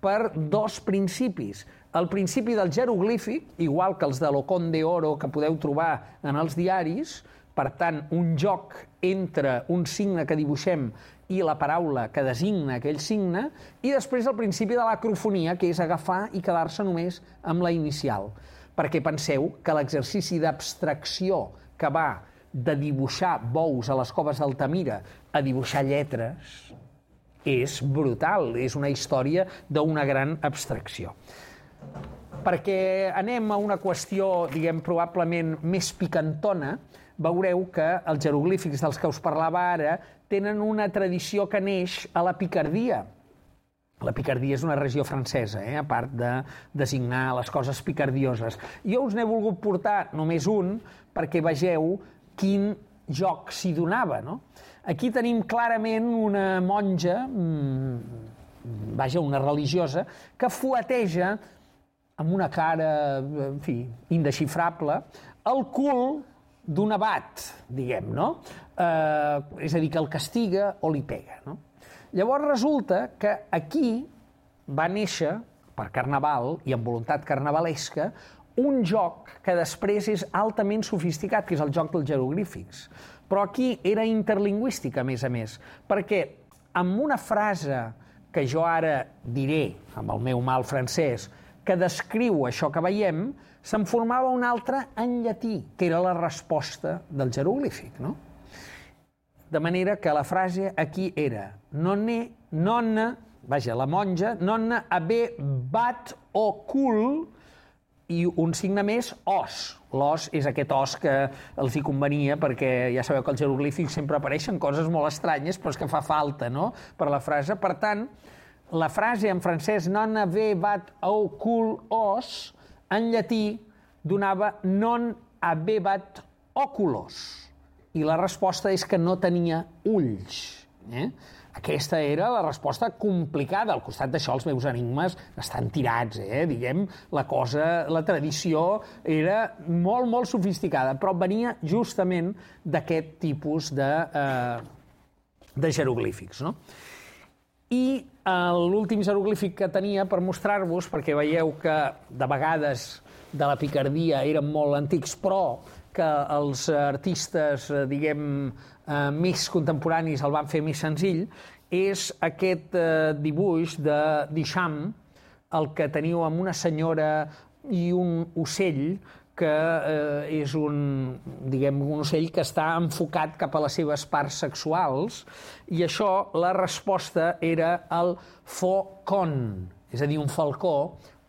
per dos principis. El principi del jeroglífic, igual que els de l'Ocon de Oro que podeu trobar en els diaris, per tant, un joc entre un signe que dibuixem i la paraula que designa aquell signe, i després el principi de l'acrofonia, que és agafar i quedar-se només amb la inicial. Perquè penseu que l'exercici d'abstracció que va de dibuixar bous a les coves d'Altamira a dibuixar lletres, és brutal, és una història d'una gran abstracció. Perquè anem a una qüestió, diguem, probablement més picantona, veureu que els jeroglífics dels que us parlava ara tenen una tradició que neix a la Picardia. La Picardia és una regió francesa, eh? a part de designar les coses picardioses. Jo us n'he volgut portar només un perquè vegeu quin joc s'hi donava. No? Aquí tenim clarament una monja, mmm, vaja, una religiosa, que fueteja amb una cara, en fi, indesxifrable, el cul d'un abat, diguem, no? Eh, és a dir, que el castiga o li pega, no? Llavors resulta que aquí va néixer, per carnaval i amb voluntat carnavalesca, un joc que després és altament sofisticat, que és el joc dels jeroglífics. Però aquí era interlingüístic, a més a més, perquè amb una frase que jo ara diré, amb el meu mal francès, que descriu això que veiem, se'n formava una altra en llatí, que era la resposta del jeroglífic, no? De manera que la frase aquí era nonne, nonna, vaja, la monja, nonna haver bat o cul i un signe més, os. L'os és aquest os que els hi convenia perquè ja sabeu que els jeroglífics sempre apareixen coses molt estranyes, però és que fa falta no? per la frase. Per tant, la frase en francès non ave bat au cul os, en llatí donava non bat oculos. I la resposta és que no tenia ulls. Eh? Aquesta era la resposta complicada. Al costat d'això, els meus enigmes estan tirats, eh? Diguem, la cosa, la tradició era molt, molt sofisticada, però venia justament d'aquest tipus de, eh, de jeroglífics, no? I eh, l'últim jeroglífic que tenia per mostrar-vos, perquè veieu que de vegades de la picardia eren molt antics, però que els artistes, eh, diguem, eh, més contemporanis el van fer més senzill, és aquest eh, dibuix de Duchamp, el que teniu amb una senyora i un ocell que eh, és un, diguem, un ocell que està enfocat cap a les seves parts sexuals. I això, la resposta era el faucon, és a dir, un falcó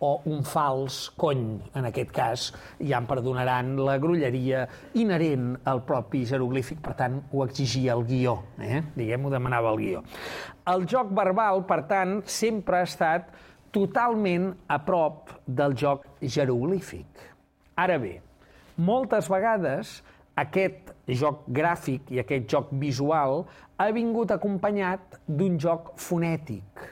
o un fals cony, en aquest cas, ja em perdonaran la grulleria inherent al propi jeroglífic, per tant, ho exigia el guió, eh? diguem, ho demanava el guió. El joc verbal, per tant, sempre ha estat totalment a prop del joc jeroglífic. Ara bé, moltes vegades aquest joc gràfic i aquest joc visual ha vingut acompanyat d'un joc fonètic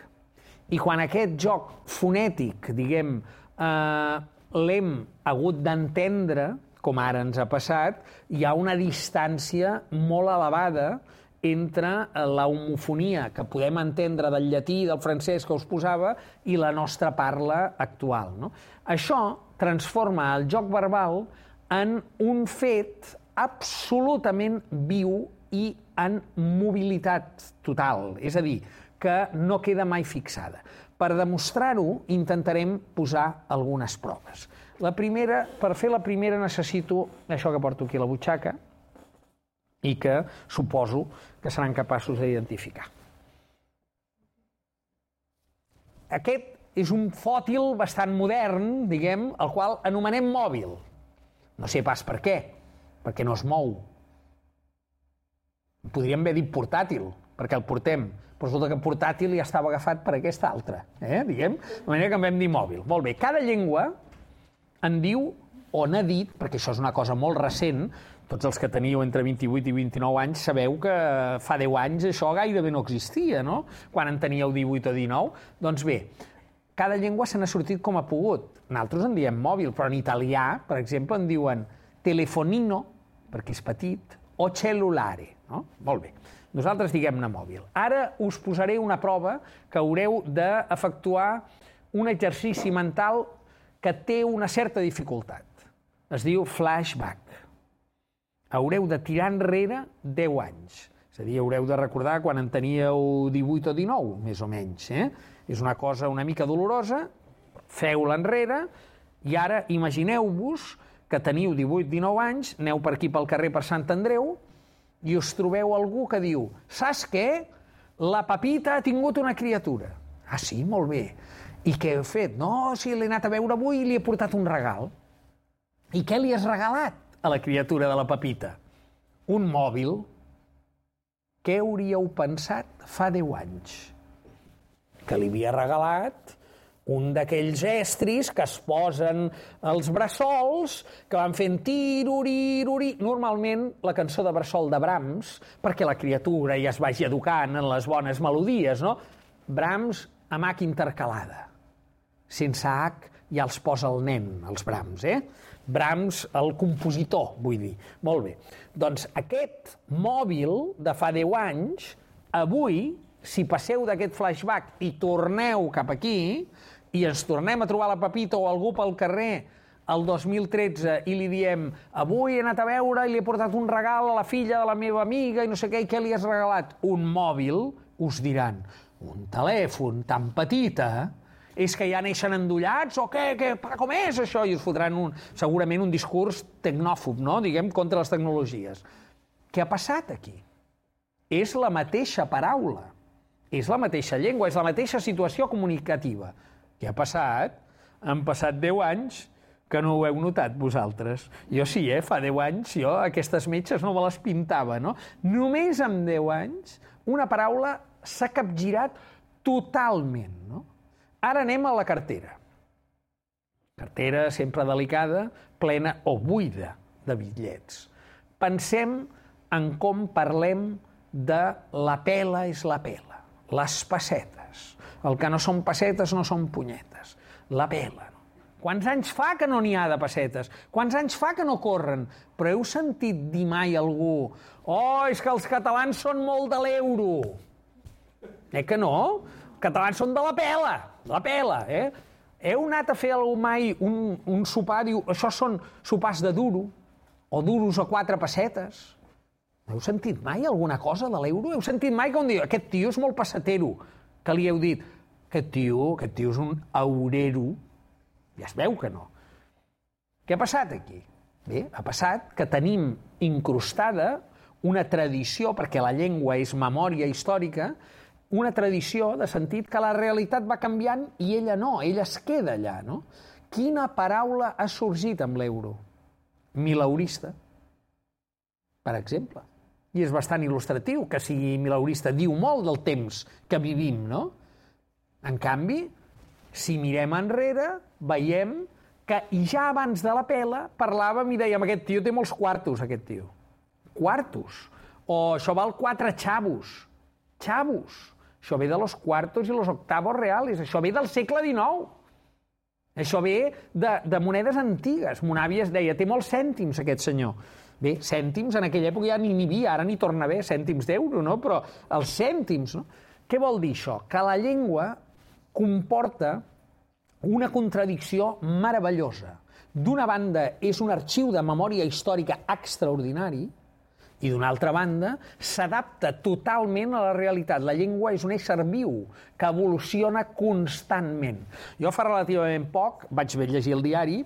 i quan aquest joc fonètic, diguem, eh, l'hem hagut d'entendre, com ara ens ha passat, hi ha una distància molt elevada entre la homofonia que podem entendre del llatí i del francès que us posava i la nostra parla actual. No? Això transforma el joc verbal en un fet absolutament viu i en mobilitat total. És a dir, que no queda mai fixada. Per demostrar-ho, intentarem posar algunes proves. La primera, per fer la primera necessito això que porto aquí a la butxaca i que suposo que seran capaços d'identificar. Aquest és un fòtil bastant modern, diguem, el qual anomenem mòbil. No sé pas per què, perquè no es mou. Podríem haver dit portàtil, perquè el portem, però resulta que portàtil ja estava agafat per aquesta altra, eh? diguem, de manera que en vam dir mòbil. Molt bé, cada llengua en diu o n'ha dit, perquè això és una cosa molt recent, tots els que teniu entre 28 i 29 anys sabeu que fa 10 anys això gairebé no existia, no? Quan en teníeu 18 o 19. Doncs bé, cada llengua se n'ha sortit com ha pogut. Nosaltres en diem mòbil, però en italià, per exemple, en diuen telefonino, perquè és petit, o cellulare, no? Molt bé. Nosaltres diguem-ne mòbil. Ara us posaré una prova que haureu d'efectuar un exercici mental que té una certa dificultat. Es diu flashback. Haureu de tirar enrere 10 anys. És a dir, haureu de recordar quan en teníeu 18 o 19, més o menys. Eh? És una cosa una mica dolorosa, feu-la enrere, i ara imagineu-vos que teniu 18-19 anys, aneu per aquí pel carrer per Sant Andreu, i us trobeu algú que diu saps què? La Pepita ha tingut una criatura. Ah, sí? Molt bé. I què heu fet? No, si l'he anat a veure avui i li he portat un regal. I què li has regalat a la criatura de la Pepita? Un mòbil. Què hauríeu pensat fa 10 anys? Que li havia regalat un d'aquells estris que es posen els bressols, que van fent tiruriruri, normalment la cançó de bressol de Brahms, perquè la criatura ja es vagi educant en les bones melodies, no? Brahms amb H intercalada, sense H ja els posa el nen, els Brahms, eh? Brahms, el compositor, vull dir. Molt bé. Doncs aquest mòbil de fa 10 anys, avui, si passeu d'aquest flashback i torneu cap aquí, i ens tornem a trobar la Pepita o algú pel carrer el 2013 i li diem avui he anat a veure i li he portat un regal a la filla de la meva amiga i no sé què, i què li has regalat? Un mòbil, us diran, un telèfon tan petita, és que ja neixen endollats o què, què, com és això? I us fotran un, segurament un discurs tecnòfob, no? diguem, contra les tecnologies. Què ha passat aquí? És la mateixa paraula, és la mateixa llengua, és la mateixa situació comunicativa. Què ha passat? Han passat 10 anys que no ho heu notat vosaltres. Jo sí, eh? fa 10 anys jo aquestes metges no me les pintava, no? Només amb 10 anys una paraula s'ha capgirat totalment, no? Ara anem a la cartera. Cartera sempre delicada, plena o buida de bitllets. Pensem en com parlem de la pela és la pela, les pessetes. El que no són pessetes no són punyetes. La pela. Quants anys fa que no n'hi ha de pessetes? Quants anys fa que no corren? Però heu sentit dir mai algú oh, és que els catalans són molt de l'euro. Eh que no? catalans són de la pela, la pela, eh? Heu anat a fer mai un, un sopar, diu, això són sopars de duro, o duros a quatre pessetes. Heu sentit mai alguna cosa de l'euro? Heu sentit mai que un dia, aquest tio és molt passatero, que li heu dit, aquest tio, aquest tio és un aurero, ja es veu que no. Què ha passat aquí? Bé, ha passat que tenim incrustada una tradició, perquè la llengua és memòria històrica, una tradició de sentit que la realitat va canviant i ella no, ella es queda allà, no? Quina paraula ha sorgit amb l'euro? Milaurista, per exemple. I és bastant il·lustratiu que sigui milaurista. Diu molt del temps que vivim, no? En canvi, si mirem enrere, veiem que ja abans de la pela parlàvem i dèiem aquest tio té molts quartos, aquest tio. Quartos. O això val quatre xavos. Xavos. Això ve de los cuartos i los octavos reales. Això ve del segle XIX. Això ve de, de monedes antigues. Mon àvia es deia, té molts cèntims, aquest senyor. Bé, cèntims en aquella època ja ni n'hi havia, ara ni torna haver cèntims d'euro, no? Però els cèntims, no? Què vol dir això? Que la llengua comporta una contradicció meravellosa. D'una banda, és un arxiu de memòria històrica extraordinari, i d'una altra banda, s'adapta totalment a la realitat. La llengua és un ésser viu que evoluciona constantment. Jo fa relativament poc vaig llegir el diari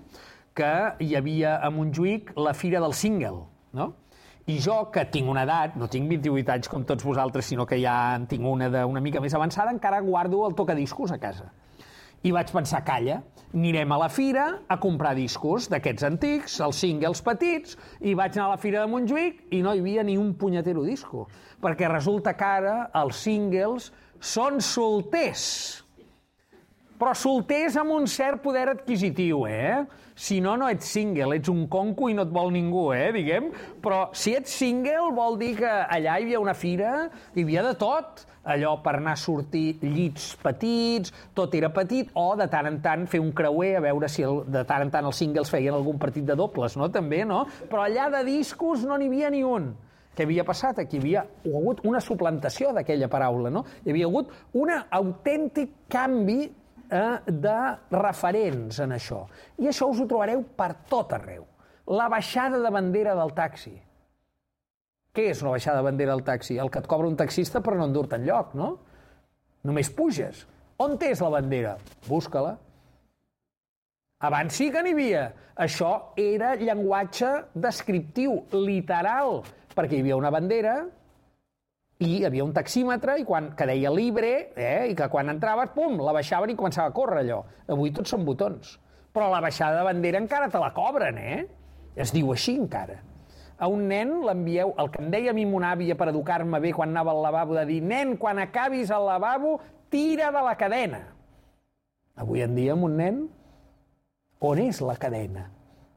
que hi havia a Montjuïc la Fira del Single, no? I jo, que tinc una edat, no tinc 28 anys com tots vosaltres, sinó que ja en tinc una d'una mica més avançada, encara guardo el tocadiscos a casa. I vaig pensar, calla, anirem a la fira a comprar discos d'aquests antics, els singles petits, i vaig anar a la fira de Montjuïc i no hi havia ni un punyetero disco, perquè resulta que ara els singles són solters. Però solters amb un cert poder adquisitiu, eh? Si no, no ets single, ets un conco i no et vol ningú, eh, diguem. Però si ets single vol dir que allà hi havia una fira, hi havia de tot allò per anar a sortir llits petits, tot era petit, o de tant en tant fer un creuer a veure si el, de tant en tant els singles feien algun partit de dobles, no? També, no? Però allà de discos no n'hi havia ni un. Què havia passat? Aquí havia hagut una suplantació d'aquella paraula, no? Hi havia hagut un autèntic canvi eh, de referents en això. I això us ho trobareu per tot arreu. La baixada de bandera del taxi què és una baixada de bandera al taxi? El que et cobra un taxista per no endur-te enlloc, no? Només puges. On és la bandera? Busca-la. Abans sí que n'hi havia. Això era llenguatge descriptiu, literal, perquè hi havia una bandera i hi havia un taxímetre i quan, que deia libre eh, i que quan entraves, pum, la baixaven i començava a córrer allò. Avui tots són botons. Però la baixada de bandera encara te la cobren, eh? Es diu així encara a un nen l'envieu, el que em deia a mi mon àvia per educar-me bé quan anava al lavabo, de dir, nen, quan acabis al lavabo, tira de la cadena. Avui en dia, amb un nen, on és la cadena?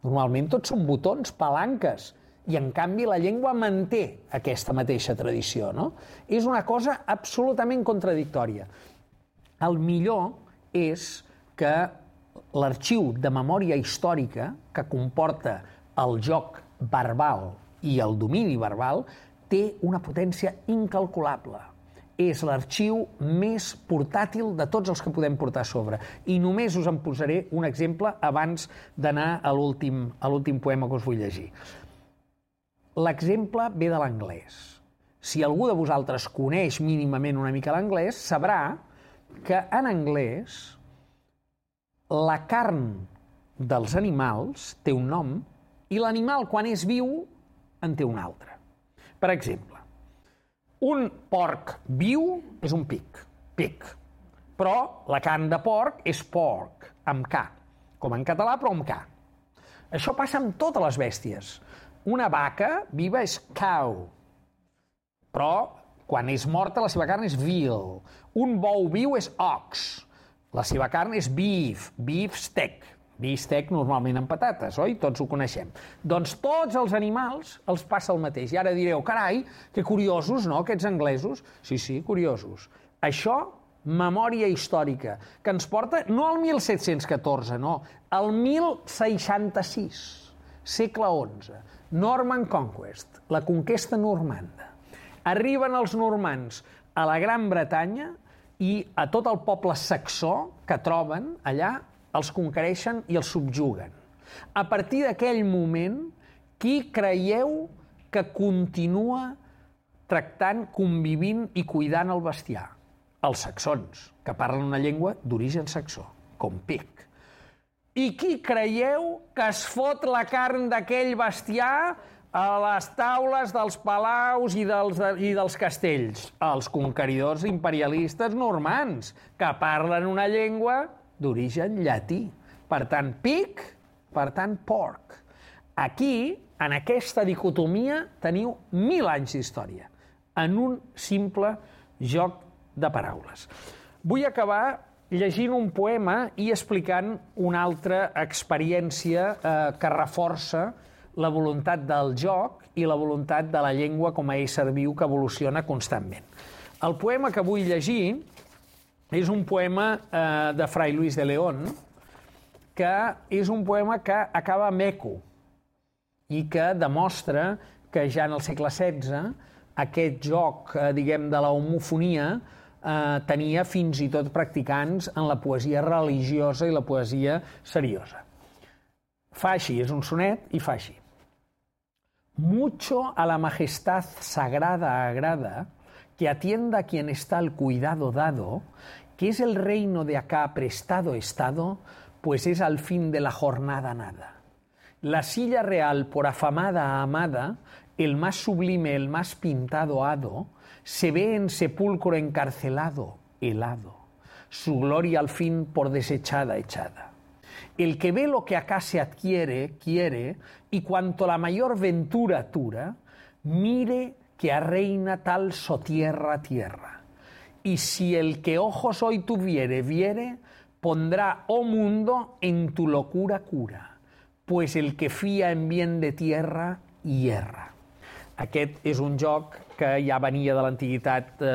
Normalment tots són botons, palanques, i en canvi la llengua manté aquesta mateixa tradició, no? És una cosa absolutament contradictòria. El millor és que l'arxiu de memòria històrica que comporta el joc verbal i el domini verbal té una potència incalculable. És l'arxiu més portàtil de tots els que podem portar a sobre. I només us en posaré un exemple abans d'anar a l'últim poema que us vull llegir. L'exemple ve de l'anglès. Si algú de vosaltres coneix mínimament una mica l'anglès, sabrà que en anglès la carn dels animals té un nom i l'animal, quan és viu, en té un altre. Per exemple, un porc viu és un pic, pic. Però la carn de porc és porc, amb K, com en català, però amb K. Això passa amb totes les bèsties. Una vaca viva és cow, però quan és morta la seva carn és veal. Un bou viu és ox, la seva carn és beef, beef steak, bistec normalment amb patates, oi? Tots ho coneixem. Doncs tots els animals els passa el mateix. I ara direu, carai, que curiosos, no, aquests anglesos? Sí, sí, curiosos. Això, memòria històrica, que ens porta no al 1714, no, al 1066, segle XI, Norman Conquest, la conquesta normanda. Arriben els normans a la Gran Bretanya i a tot el poble saxó que troben allà els conquereixen i els subjuguen. A partir d'aquell moment, qui creieu que continua tractant, convivint i cuidant el bestiar? Els saxons, que parlen una llengua d'origen saxó, com pic. I qui creieu que es fot la carn d'aquell bestiar a les taules dels palaus i dels, i dels castells? Els conqueridors imperialistes normans, que parlen una llengua d'origen llatí. Per tant, pic, per tant, porc. Aquí, en aquesta dicotomia, teniu mil anys d'història, en un simple joc de paraules. Vull acabar llegint un poema i explicant una altra experiència eh, que reforça la voluntat del joc i la voluntat de la llengua com a ésser viu que evoluciona constantment. El poema que vull llegir és un poema eh, de Fray Luis de León, que és un poema que acaba amb eco i que demostra que ja en el segle XVI aquest joc, eh, diguem, de la homofonia eh, tenia fins i tot practicants en la poesia religiosa i la poesia seriosa. Fa així, és un sonet i fa així. Mucho a la majestad sagrada agrada que atienda a quien está el cuidado dado que es el reino de acá prestado estado, pues es al fin de la jornada nada. La silla real por afamada amada, el más sublime, el más pintado hado, se ve en sepulcro encarcelado, helado, su gloria al fin por desechada echada. El que ve lo que acá se adquiere, quiere, y cuanto la mayor ventura tura, mire que a reina tal sotierra tierra y si el que ojos hoy tuviere viere, pondrá, oh mundo, en tu locura cura, pues el que fia en bien de tierra, hierra. Aquest és un joc que ja venia de l'antiguitat eh,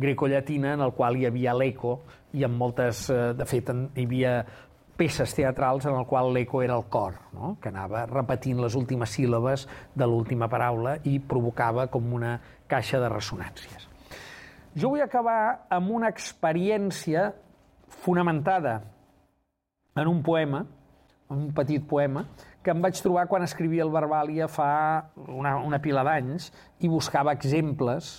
grecollatina, en el qual hi havia l'eco, i en moltes, eh, de fet, hi havia peces teatrals en el qual l'eco era el cor, no? que anava repetint les últimes síl·labes de l'última paraula i provocava com una caixa de ressonàncies. Jo vull acabar amb una experiència fonamentada en un poema, en un petit poema, que em vaig trobar quan escrivia el Verbalia fa una, una pila d'anys i buscava exemples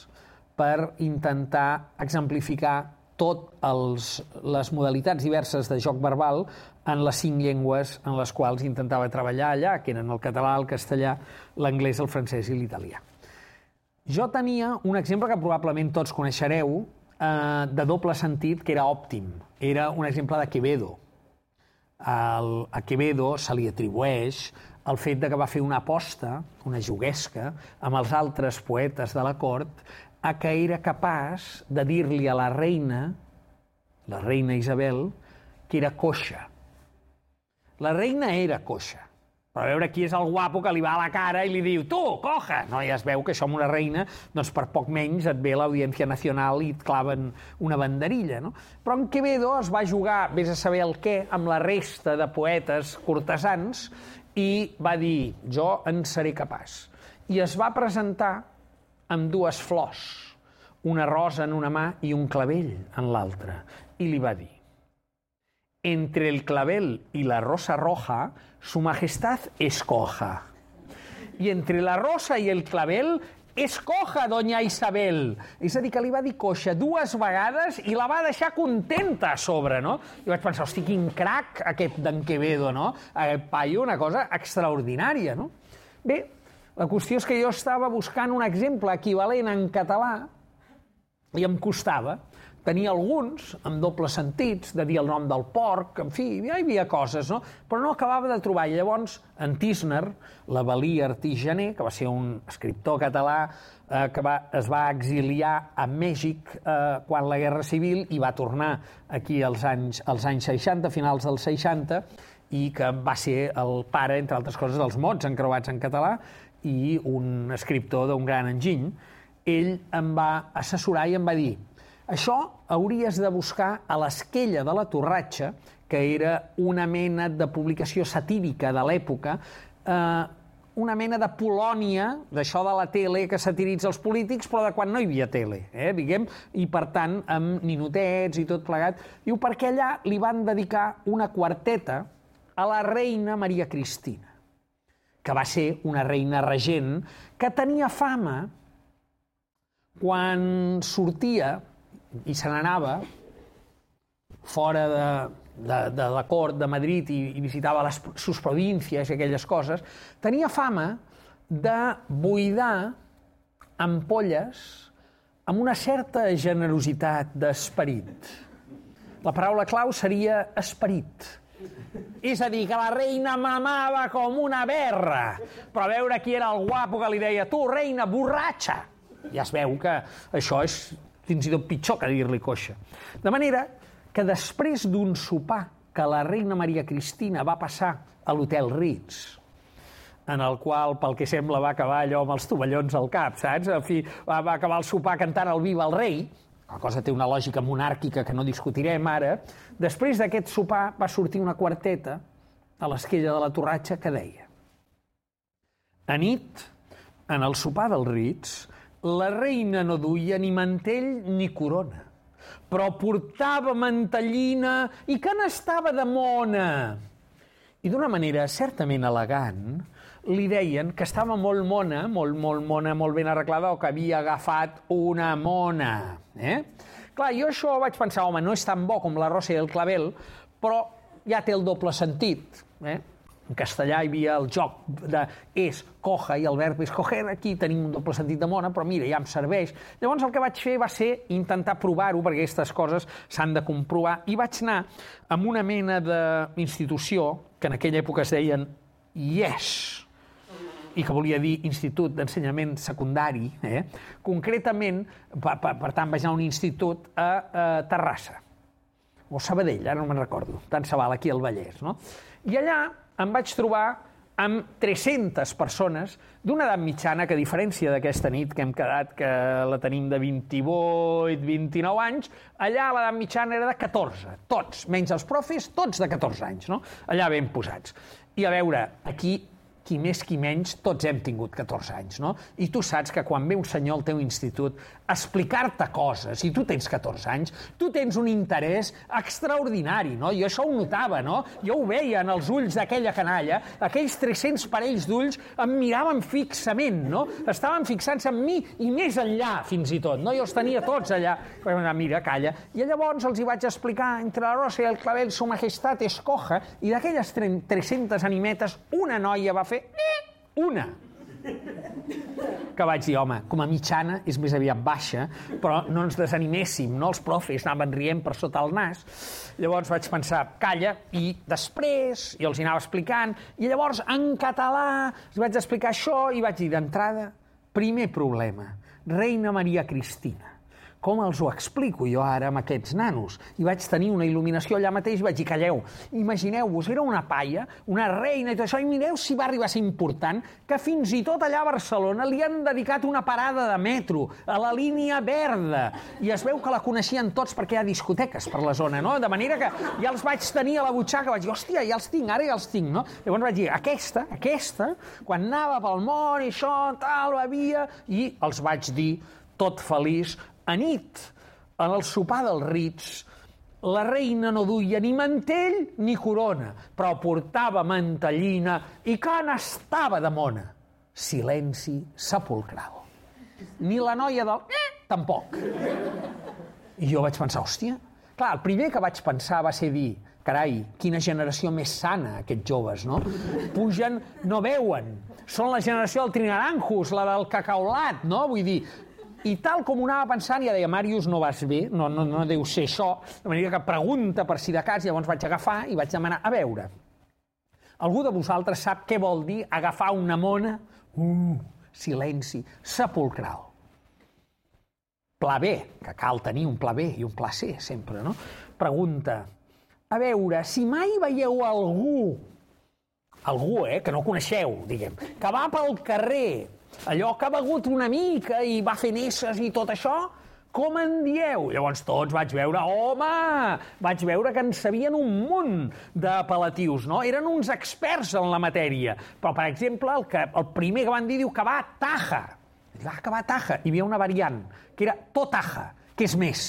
per intentar exemplificar tot els, les modalitats diverses de joc verbal en les cinc llengües en les quals intentava treballar allà, que eren el català, el castellà, l'anglès, el francès i l'italià. Jo tenia un exemple que probablement tots coneixereu, eh, de doble sentit, que era òptim. Era un exemple de Quevedo. El, a Quevedo se li atribueix el fet de que va fer una aposta, una juguesca, amb els altres poetes de la cort, a que era capaç de dir-li a la reina, la reina Isabel, que era coixa. La reina era coixa, però a veure qui és el guapo que li va a la cara i li diu tu, coja! No, ja es veu que això amb una reina, doncs per poc menys et ve l'Audiència Nacional i et claven una banderilla, no? Però en Quevedo es va jugar, vés a saber el què, amb la resta de poetes cortesans i va dir, jo en seré capaç. I es va presentar amb dues flors, una rosa en una mà i un clavell en l'altra, i li va dir, entre el clavel y la rosa roja, su majestad escoja. I entre la rosa i el clavel, escoja, doña Isabel. És a dir, que li va dir coixa dues vegades i la va deixar contenta a sobre, no? I vaig pensar, hosti, quin crac aquest d'en Quevedo, no? Aquest paio, una cosa extraordinària, no? Bé, la qüestió és que jo estava buscant un exemple equivalent en català i em costava tenia alguns amb dobles sentits, de dir el nom del porc, en fi, ja hi havia coses, no? Però no acabava de trobar. I llavors, en Tisner, la Valia Artigener, que va ser un escriptor català eh, que va, es va exiliar a Mèxic eh, quan la Guerra Civil i va tornar aquí als anys, als anys 60, finals dels 60, i que va ser el pare, entre altres coses, dels mots encreuats en català i un escriptor d'un gran enginy. Ell em va assessorar i em va dir això hauries de buscar a l'esquella de la Torratxa, que era una mena de publicació satírica de l'època, eh, una mena de Polònia, d'això de la tele que satiritza els polítics, però de quan no hi havia tele, eh, diguem, i per tant amb ninotets i tot plegat. Diu, perquè allà li van dedicar una quarteta a la reina Maria Cristina, que va ser una reina regent que tenia fama quan sortia i se n'anava fora de, de, de la cort de Madrid i, i visitava les sus províncies i aquelles coses, tenia fama de buidar ampolles amb una certa generositat d'esperit. La paraula clau seria esperit. És a dir, que la reina mamava com una berra, però a veure qui era el guapo que li deia tu, reina, borratxa. Ja es veu que això és fins i tot pitjor que dir-li coixa. De manera que després d'un sopar que la reina Maria Cristina va passar a l'hotel Ritz, en el qual, pel que sembla, va acabar allò amb els tovallons al cap, saps? En fi, va, va acabar el sopar cantant el Viva el Rei, la cosa té una lògica monàrquica que no discutirem ara. Després d'aquest sopar va sortir una quarteta a l'esquella de la torratxa que deia a nit, en el sopar del Ritz, la reina no duia ni mantell ni corona, però portava mantellina i que n'estava de mona. I d'una manera certament elegant, li deien que estava molt mona, molt, molt mona, molt ben arreglada, o que havia agafat una mona. Eh? Clar, jo això vaig pensar, home, no és tan bo com la rosa i el clavel, però ja té el doble sentit. Eh? En castellà hi havia el joc de és, coja, i el verb escoger. Aquí tenim un doble sentit de mona, però mira, ja em serveix. Llavors el que vaig fer va ser intentar provar-ho, perquè aquestes coses s'han de comprovar, i vaig anar amb una mena d'institució, que en aquella època es deien IES, i que volia dir Institut d'Ensenyament Secundari, eh? concretament, per, per, per tant, vaig anar a un institut a, a Terrassa, o Sabadell, ara no me'n recordo, tant se val aquí al Vallès, no? I allà em vaig trobar amb 300 persones d'una edat mitjana que, a diferència d'aquesta nit que hem quedat, que la tenim de 28, 29 anys, allà l'edat mitjana era de 14, tots, menys els profes, tots de 14 anys, no? Allà ben posats. I a veure, aquí qui més qui menys, tots hem tingut 14 anys, no? I tu saps que quan ve un senyor al teu institut explicar-te coses, i tu tens 14 anys, tu tens un interès extraordinari, no? Jo això ho notava, no? Jo ho veia en els ulls d'aquella canalla, aquells 300 parells d'ulls em miraven fixament, no? Estaven fixant-se en mi i més enllà, fins i tot, no? Jo els tenia tots allà. Mira, calla. I llavors els hi vaig explicar entre la rosa i el clavel su majestat escoja, i d'aquelles 300 animetes, una noia va fer eh, una. Que vaig dir, home, com a mitjana és més aviat baixa, però no ens desaniméssim, no? Els profes anaven rient per sota el nas. Llavors vaig pensar, calla, i després jo els hi anava explicant, i llavors en català els vaig explicar això i vaig dir d'entrada, primer problema, Reina Maria Cristina. Com els ho explico jo ara amb aquests nanos? I vaig tenir una il·luminació allà mateix i vaig dir, calleu, imagineu-vos, era una paia, una reina i tot això, i mireu si va arribar a ser important que fins i tot allà a Barcelona li han dedicat una parada de metro a la línia verda. I es veu que la coneixien tots perquè hi ha discoteques per la zona, no? De manera que ja els vaig tenir a la butxaca, vaig dir, hòstia, ja els tinc, ara ja els tinc, no? Llavors vaig dir, aquesta, aquesta, quan anava pel món i això, tal, bevia, i els vaig dir, tot feliç, a nit, en el sopar dels rits, la reina no duia ni mantell ni corona, però portava mantellina i can estava de mona. Silenci sepulcral. Ni la noia del... Eh, tampoc. I jo vaig pensar, hòstia... Clar, el primer que vaig pensar va ser dir, carai, quina generació més sana, aquests joves, no? Pugen, no veuen. Són la generació del trinaranjos, la del cacaolat, no? Vull dir, i tal com ho anava pensant, ja deia, Màrius, no vas bé, no, no, no deu ser això, de manera que pregunta per si de cas, llavors vaig agafar i vaig demanar, a veure, algú de vosaltres sap què vol dir agafar una mona? Uh, silenci, sepulcral. Pla B, que cal tenir un pla B i un pla C, sempre, no? Pregunta, a veure, si mai veieu algú, algú, eh, que no coneixeu, diguem, que va pel carrer allò que ha begut una mica i va fer nesses i tot això, com en dieu? Llavors tots vaig veure, home, vaig veure que en sabien un munt d'apel·latius, no? Eren uns experts en la matèria. Però, per exemple, el, que, el primer que van dir diu que va taja. Va que va taja. Hi havia una variant, que era totaja què és més?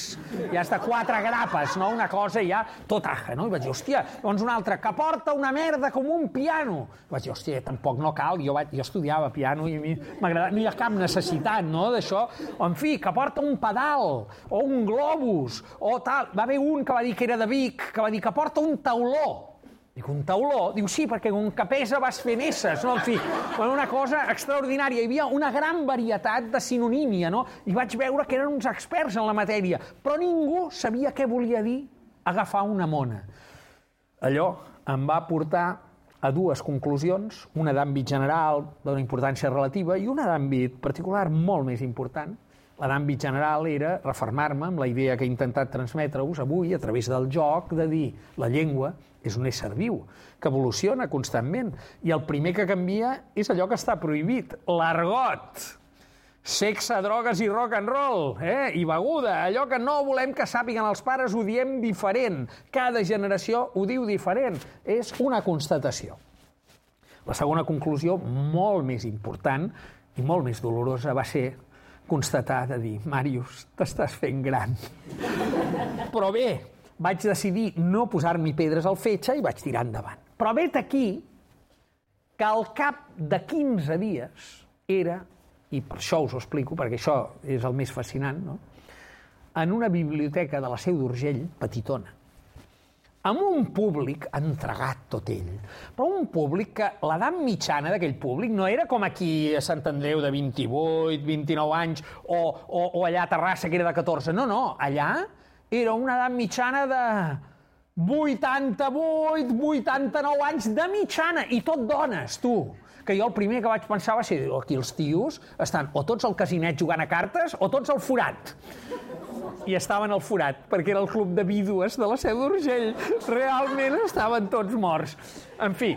Ja està quatre grapes, no? Una cosa ja totaja, no? I vaig dir, hòstia, doncs una altra, que porta una merda com un piano. I vaig dir, hòstia, tampoc no cal, jo, vaig, jo estudiava piano i a mi m'agrada, no hi ha cap necessitat, no?, d'això. En fi, que porta un pedal, o un globus, o tal. Va haver un que va dir que era de Vic, que va dir que porta un tauló. Dic, un tauló? Diu, sí, perquè com que pesa vas fent esses, no? En fi, una cosa extraordinària. Hi havia una gran varietat de sinonímia, no? I vaig veure que eren uns experts en la matèria, però ningú sabia què volia dir agafar una mona. Allò em va portar a dues conclusions, una d'àmbit general, d'una importància relativa, i una d'àmbit particular molt més important, la d'àmbit general era refermar-me amb la idea que he intentat transmetre-vos avui a través del joc de dir la llengua és un ésser viu, que evoluciona constantment. I el primer que canvia és allò que està prohibit, l'argot. Sexe, drogues i rock and roll, eh? i beguda. Allò que no volem que sàpiguen els pares ho diem diferent. Cada generació ho diu diferent. És una constatació. La segona conclusió, molt més important i molt més dolorosa, va ser constatar de dir, Màrius, t'estàs fent gran. Però bé, vaig decidir no posar-m'hi pedres al fetge i vaig tirar endavant. Però vet aquí que al cap de 15 dies era, i per això us ho explico, perquè això és el més fascinant, no? en una biblioteca de la Seu d'Urgell, petitona, amb un públic entregat tot ell, però un públic que l'edat mitjana d'aquell públic no era com aquí a Sant Andreu de 28, 29 anys, o, o, o allà a Terrassa que era de 14. No, no, allà era una edat mitjana de 88, 89 anys de mitjana, i tot dones, tu que jo el primer que vaig pensar va ser aquí els tios estan o tots al casinet jugant a cartes o tots al forat i estaven al forat, perquè era el club de vídues de la Seu d'Urgell. Realment estaven tots morts. En fi,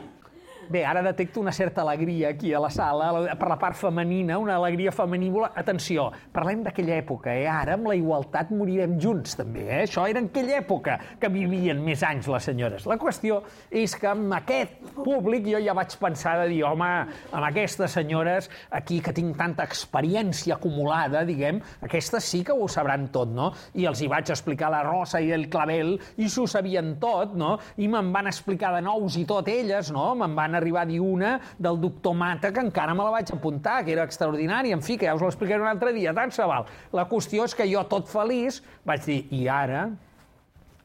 Bé, ara detecto una certa alegria aquí a la sala, per la part femenina, una alegria feminívola. Atenció, parlem d'aquella època, eh? Ara amb la igualtat morirem junts, també, eh? Això era en aquella època que vivien més anys les senyores. La qüestió és que amb aquest públic jo ja vaig pensar de dir, home, amb aquestes senyores aquí que tinc tanta experiència acumulada, diguem, aquestes sí que ho sabran tot, no? I els hi vaig explicar la Rosa i el Clavel i s'ho sabien tot, no? I me'n van explicar de nous i tot elles, no? Me'n van arribar a dir una del doctor Mata, que encara me la vaig apuntar, que era extraordinària, en fi, que ja us l'explicaré un altre dia, tant se val. La qüestió és que jo, tot feliç, vaig dir, i ara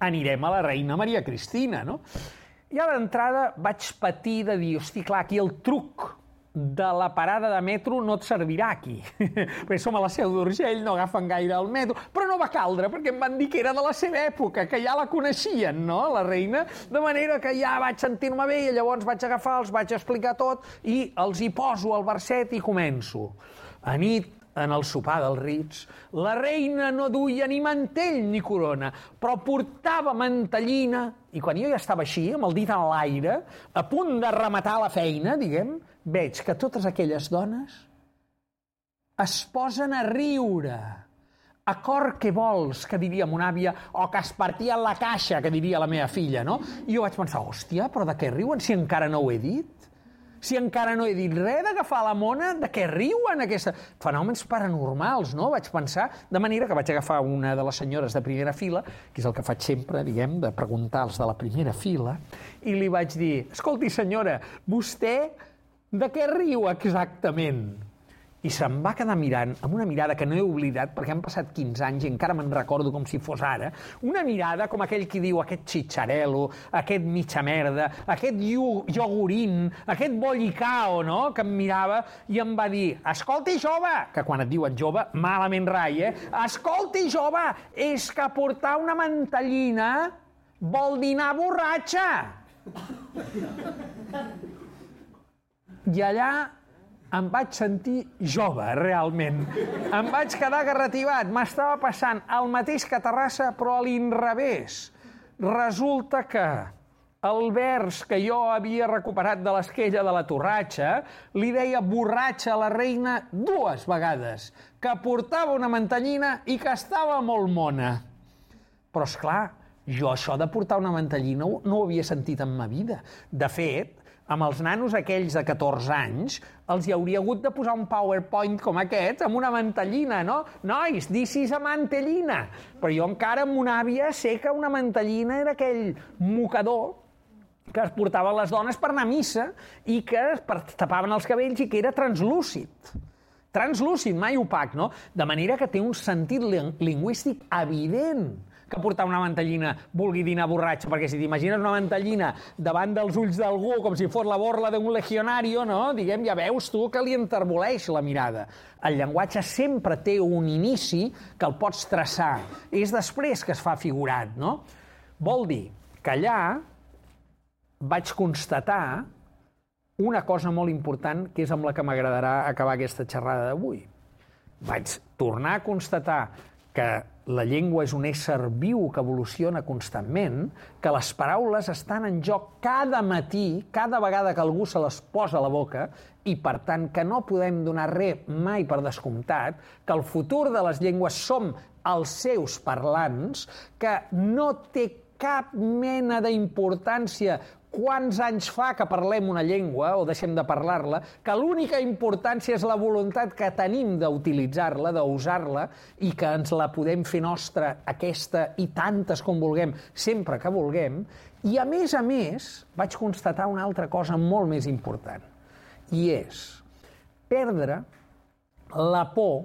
anirem a la reina Maria Cristina, no? I a l'entrada vaig patir de dir, hosti, clar, aquí el truc de la parada de metro no et servirà aquí, perquè som a la Seu d'Urgell, no agafen gaire el metro, però no va caldre, perquè em van dir que era de la seva època, que ja la coneixien, no?, la reina, de manera que ja vaig sentir-me bé i llavors vaig agafar, els vaig explicar tot i els hi poso el verset i començo. A nit en el sopar dels rits, la reina no duia ni mantell ni corona, però portava mantellina, i quan jo ja estava així, amb el dit en l'aire, a punt de rematar la feina, diguem, veig que totes aquelles dones es posen a riure. Acord que vols, que diria mon àvia, o que es partia la caixa, que diria la meva filla, no? I jo vaig pensar, hòstia, però de què riuen si encara no ho he dit? Si encara no he dit res d'agafar la mona, de què riuen aquesta... Fenòmens paranormals, no? Vaig pensar, de manera que vaig agafar una de les senyores de primera fila, que és el que faig sempre, diguem, de preguntar als de la primera fila, i li vaig dir, escolti senyora, vostè de què riu exactament? I se'm va quedar mirant amb una mirada que no he oblidat perquè han passat 15 anys i encara me'n recordo com si fos ara, una mirada com aquell qui diu aquest xitxarelo, aquest mitja merda, aquest iogurín, aquest bollicao, no?, que em mirava i em va dir, escolti jove, que quan et diuen jove, malament rai, eh? Escolti jove, és que portar una mantellina vol dinar borratxa. I allà em vaig sentir jove, realment. Em vaig quedar garrativat. M'estava passant el mateix que a Terrassa, però a l'inrevés. Resulta que el vers que jo havia recuperat de l'esquella de la torratxa li deia borratxa a la reina dues vegades, que portava una mantellina i que estava molt mona. Però, és clar, jo això de portar una mantellina no ho havia sentit en ma vida. De fet, amb els nanos aquells de 14 anys, els hi hauria hagut de posar un PowerPoint com aquest amb una mantellina, no? Nois, this is a mantellina. Però jo encara amb una àvia sé que una mantellina era aquell mocador que es portaven les dones per anar a missa i que es tapaven els cabells i que era translúcid. Translúcid, mai opac, no? De manera que té un sentit lingüístic evident que portar una mantellina vulgui dinar borratxa, perquè si t'imagines una mantellina davant dels ulls d'algú com si fos la borla d'un legionario, no? diguem, ja veus tu que li enterboleix la mirada. El llenguatge sempre té un inici que el pots traçar. És després que es fa figurat, no? Vol dir que allà vaig constatar una cosa molt important que és amb la que m'agradarà acabar aquesta xerrada d'avui. Vaig tornar a constatar que la llengua és un ésser viu que evoluciona constantment, que les paraules estan en joc cada matí, cada vegada que algú se les posa a la boca, i per tant que no podem donar res mai per descomptat, que el futur de les llengües som els seus parlants, que no té cap mena d'importància quants anys fa que parlem una llengua o deixem de parlar-la, que l'única importància és la voluntat que tenim d'utilitzar-la, d'usar-la, i que ens la podem fer nostra, aquesta i tantes com vulguem, sempre que vulguem. I, a més a més, vaig constatar una altra cosa molt més important, i és perdre la por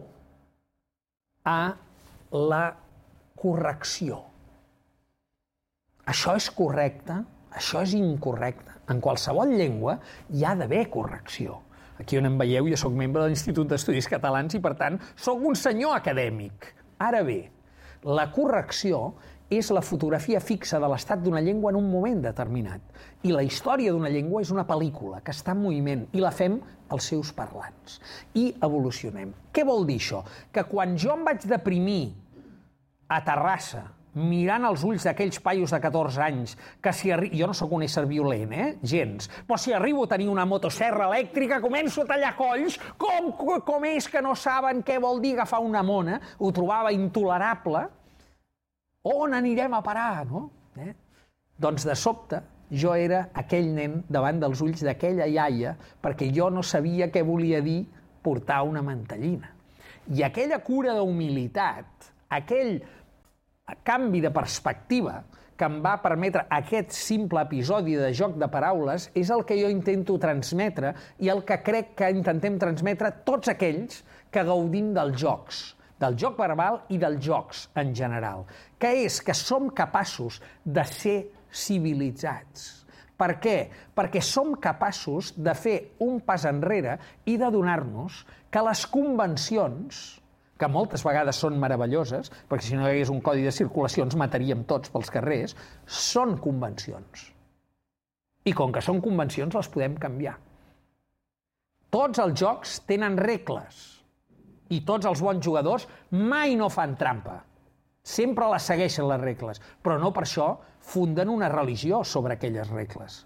a la correcció. Això és correcte? Això és incorrecte. En qualsevol llengua hi ha d'haver correcció. Aquí on em veieu, jo sóc membre de l'Institut d'Estudis Catalans i, per tant, sóc un senyor acadèmic. Ara bé, la correcció és la fotografia fixa de l'estat d'una llengua en un moment determinat. I la història d'una llengua és una pel·lícula que està en moviment i la fem els seus parlants. I evolucionem. Què vol dir això? Que quan jo em vaig deprimir a Terrassa mirant els ulls d'aquells paios de 14 anys, que si arri... jo no sóc un ésser violent, eh? gens, però si arribo a tenir una motosserra elèctrica, començo a tallar colls, com, com és que no saben què vol dir agafar una mona? Ho trobava intolerable. On anirem a parar, no? Eh? Doncs de sobte, jo era aquell nen davant dels ulls d'aquella iaia perquè jo no sabia què volia dir portar una mantellina. I aquella cura d'humilitat, aquell canvi de perspectiva que em va permetre aquest simple episodi de joc de paraules és el que jo intento transmetre i el que crec que intentem transmetre tots aquells que gaudim dels jocs, del joc verbal i dels jocs en general, que és que som capaços de ser civilitzats. Per què? Perquè som capaços de fer un pas enrere i de donar-nos que les convencions, que moltes vegades són meravelloses, perquè si no hi hagués un codi de circulació ens mataríem tots pels carrers, són convencions. I com que són convencions, les podem canviar. Tots els jocs tenen regles. i tots els bons jugadors mai no fan trampa. Sempre les segueixen les regles, però no per això funden una religió sobre aquelles regles.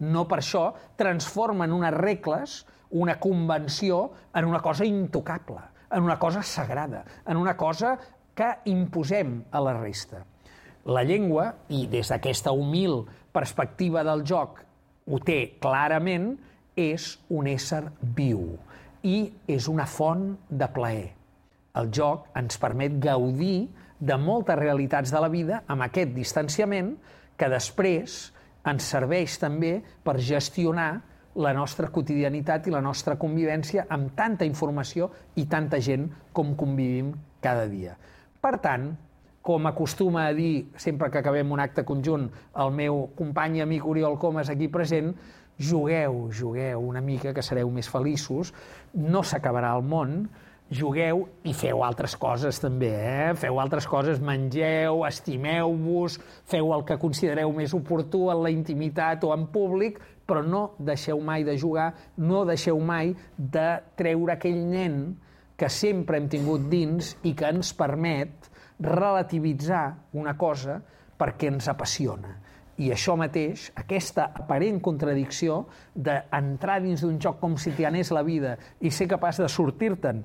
No per això transformen unes regles, una convenció, en una cosa intocable, en una cosa sagrada, en una cosa que imposem a la resta. La llengua, i des d'aquesta humil perspectiva del joc ho té clarament, és un ésser viu i és una font de plaer. El joc ens permet gaudir de moltes realitats de la vida amb aquest distanciament que després ens serveix també per gestionar la nostra quotidianitat i la nostra convivència amb tanta informació i tanta gent com convivim cada dia. Per tant, com acostuma a dir sempre que acabem un acte conjunt el meu company i amic Oriol Comas aquí present, jugueu, jugueu una mica que sereu més feliços, no s'acabarà el món, jugueu i feu altres coses també, eh? Feu altres coses, mengeu, estimeu-vos, feu el que considereu més oportú en la intimitat o en públic, però no deixeu mai de jugar, no deixeu mai de treure aquell nen que sempre hem tingut dins i que ens permet relativitzar una cosa perquè ens apassiona. I això mateix, aquesta aparent contradicció d'entrar dins d'un joc com si t'hi anés la vida i ser capaç de sortir-te'n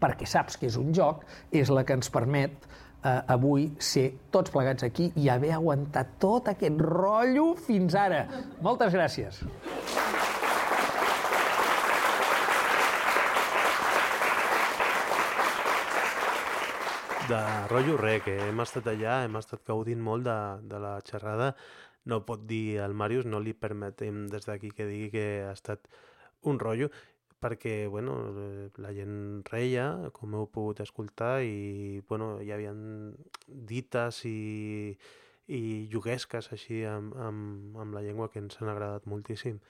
perquè saps que és un joc, és la que ens permet eh, avui ser tots plegats aquí i haver aguantat tot aquest rotllo fins ara. Moltes gràcies. De rotllo res, que hem estat allà, hem estat gaudint molt de, de la xerrada. No pot dir al Màrius, no li permetem des d'aquí que digui que ha estat un rotllo perquè bueno, la gent reia, com heu pogut escoltar, i bueno, hi havia dites i, i juguesques així amb, amb, amb la llengua que ens han agradat moltíssim.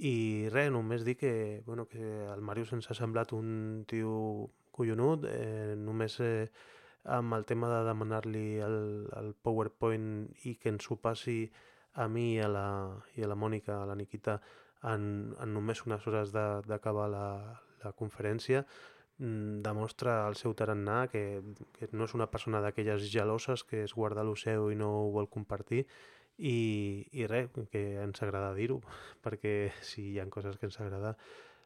I res, només dir que, bueno, que el Màrius ens ha semblat un tio collonut, eh, només eh, amb el tema de demanar-li el, el PowerPoint i que ens ho passi a mi i a la, i a la Mònica, a la Niquita, en, en només unes hores d'acabar la, la conferència mm, demostra el seu tarannà que, que no és una persona d'aquelles geloses que es guarda lo seu i no ho vol compartir i, i res, que ens agrada dir-ho perquè si hi ha coses que ens agrada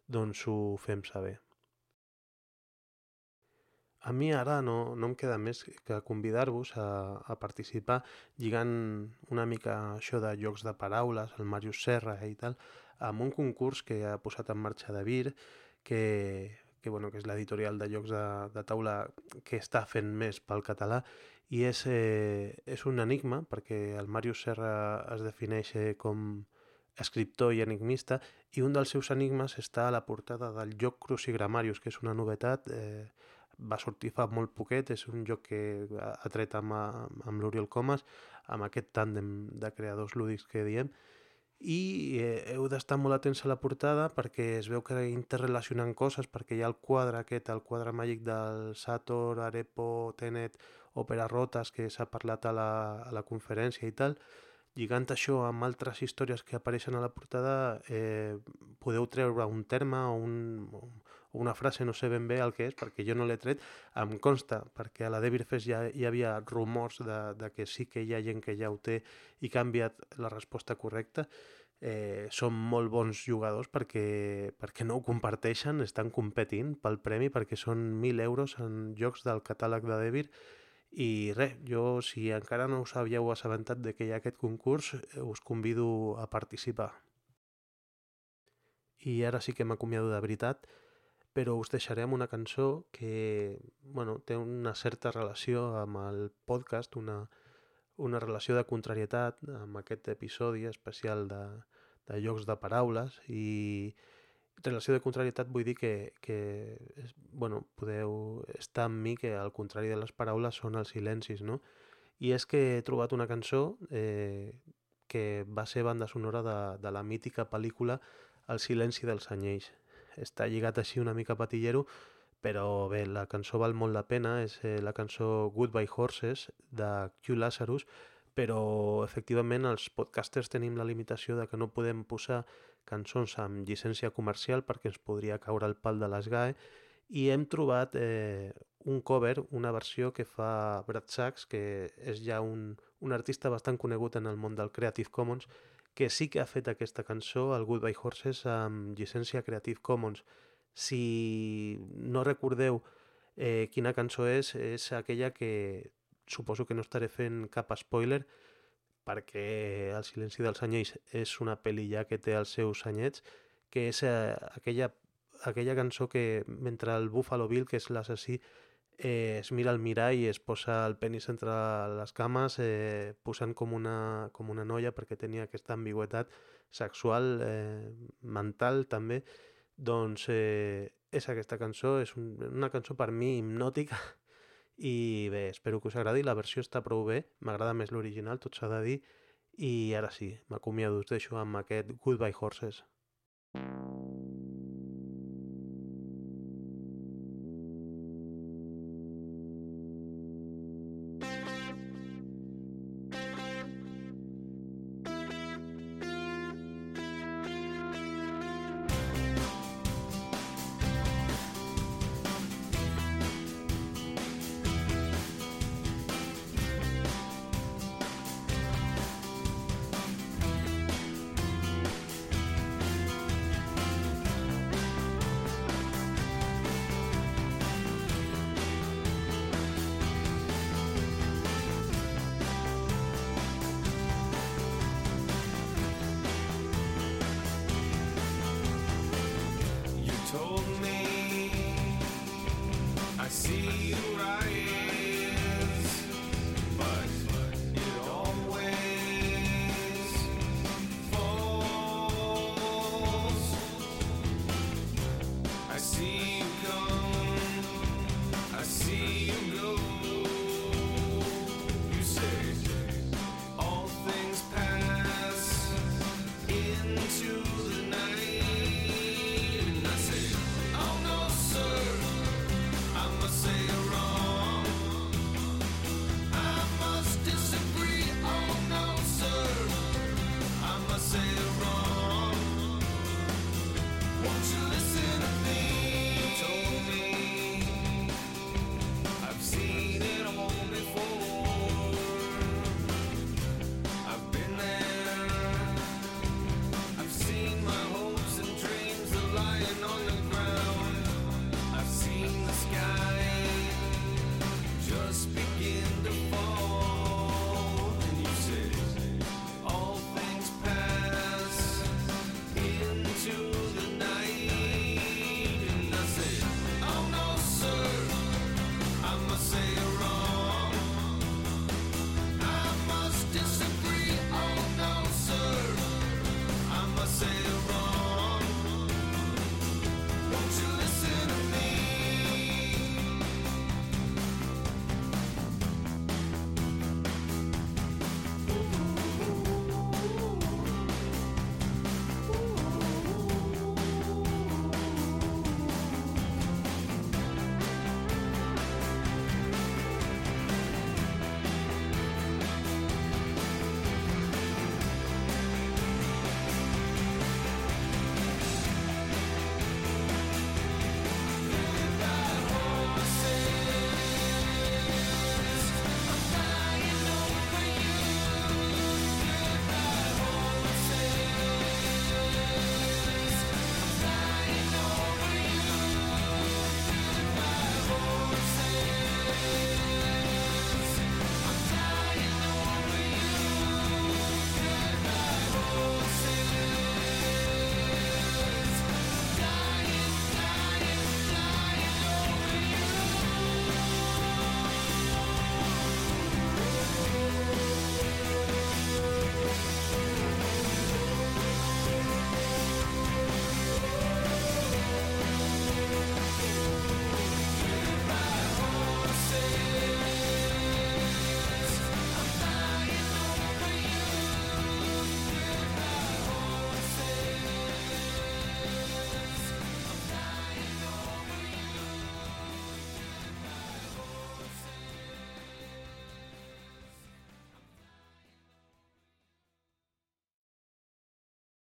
doncs ho fem saber. A mi ara no, no em queda més que convidar-vos a, a participar lligant una mica això de jocs de paraules, el Màrius Serra i tal, amb un concurs que ha posat en marxa de Vir, que, que, bueno, que és l'editorial de llocs de, de taula que està fent més pel català, i és, eh, és un enigma, perquè el Màrius Serra es defineix com escriptor i enigmista, i un dels seus enigmes està a la portada del joc Crucigramarius, que és una novetat, eh, va sortir fa molt poquet, és un joc que ha tret amb, amb l'Oriol Comas, amb aquest tàndem de creadors lúdics que diem, i eh, heu d'estar molt atents a la portada perquè es veu que interrelacionen coses, perquè hi ha el quadre aquest, el quadre màgic del Sator, Arepo, Tenet, Opera Rotas, que s'ha parlat a la, a la conferència i tal, lligant això amb altres històries que apareixen a la portada, eh, podeu treure un terme o un, una frase, no sé ben bé el que és, perquè jo no l'he tret, em consta, perquè a la Devil Fest ja hi havia rumors de, de que sí que hi ha gent que ja ho té i que ha enviat la resposta correcta, eh, són molt bons jugadors perquè, perquè no ho comparteixen, estan competint pel premi perquè són 1.000 euros en jocs del catàleg de Devir i res, jo si encara no us havíeu assabentat de que hi ha aquest concurs, eh, us convido a participar. I ara sí que m'acomiado de veritat, però us deixaré amb una cançó que bueno, té una certa relació amb el podcast, una, una relació de contrarietat amb aquest episodi especial de, de jocs de paraules i relació de contrarietat vull dir que, que bueno, podeu estar amb mi que al contrari de les paraules són els silencis, no? I és que he trobat una cançó eh, que va ser banda sonora de, de la mítica pel·lícula El silenci dels anyells està lligat així una mica patillero, però bé, la cançó val molt la pena, és eh, la cançó Goodbye Horses de Q Lazarus, però efectivament els podcasters tenim la limitació de que no podem posar cançons amb llicència comercial perquè ens podria caure el pal de les GAE i hem trobat eh, un cover, una versió que fa Brad Sachs, que és ja un, un artista bastant conegut en el món del Creative Commons, que sí que ha fet aquesta cançó, el Goodbye Horses, amb llicència Creative Commons. Si no recordeu eh, quina cançó és, és aquella que suposo que no estaré fent cap spoiler, perquè El silenci dels anyells és una pel·li ja que té els seus anyets, que és eh, aquella, aquella cançó que mentre el Buffalo Bill, que és l'assassí, eh, es mira al mirall i es posa el penis entre les cames eh, posant com una, com una noia perquè tenia aquesta ambigüetat sexual, eh, mental també, doncs eh, és aquesta cançó, és un, una cançó per mi hipnòtica i bé, espero que us agradi, la versió està prou bé, m'agrada més l'original, tot s'ha de dir, i ara sí, m'acomiado, us deixo amb aquest Goodbye Horses. You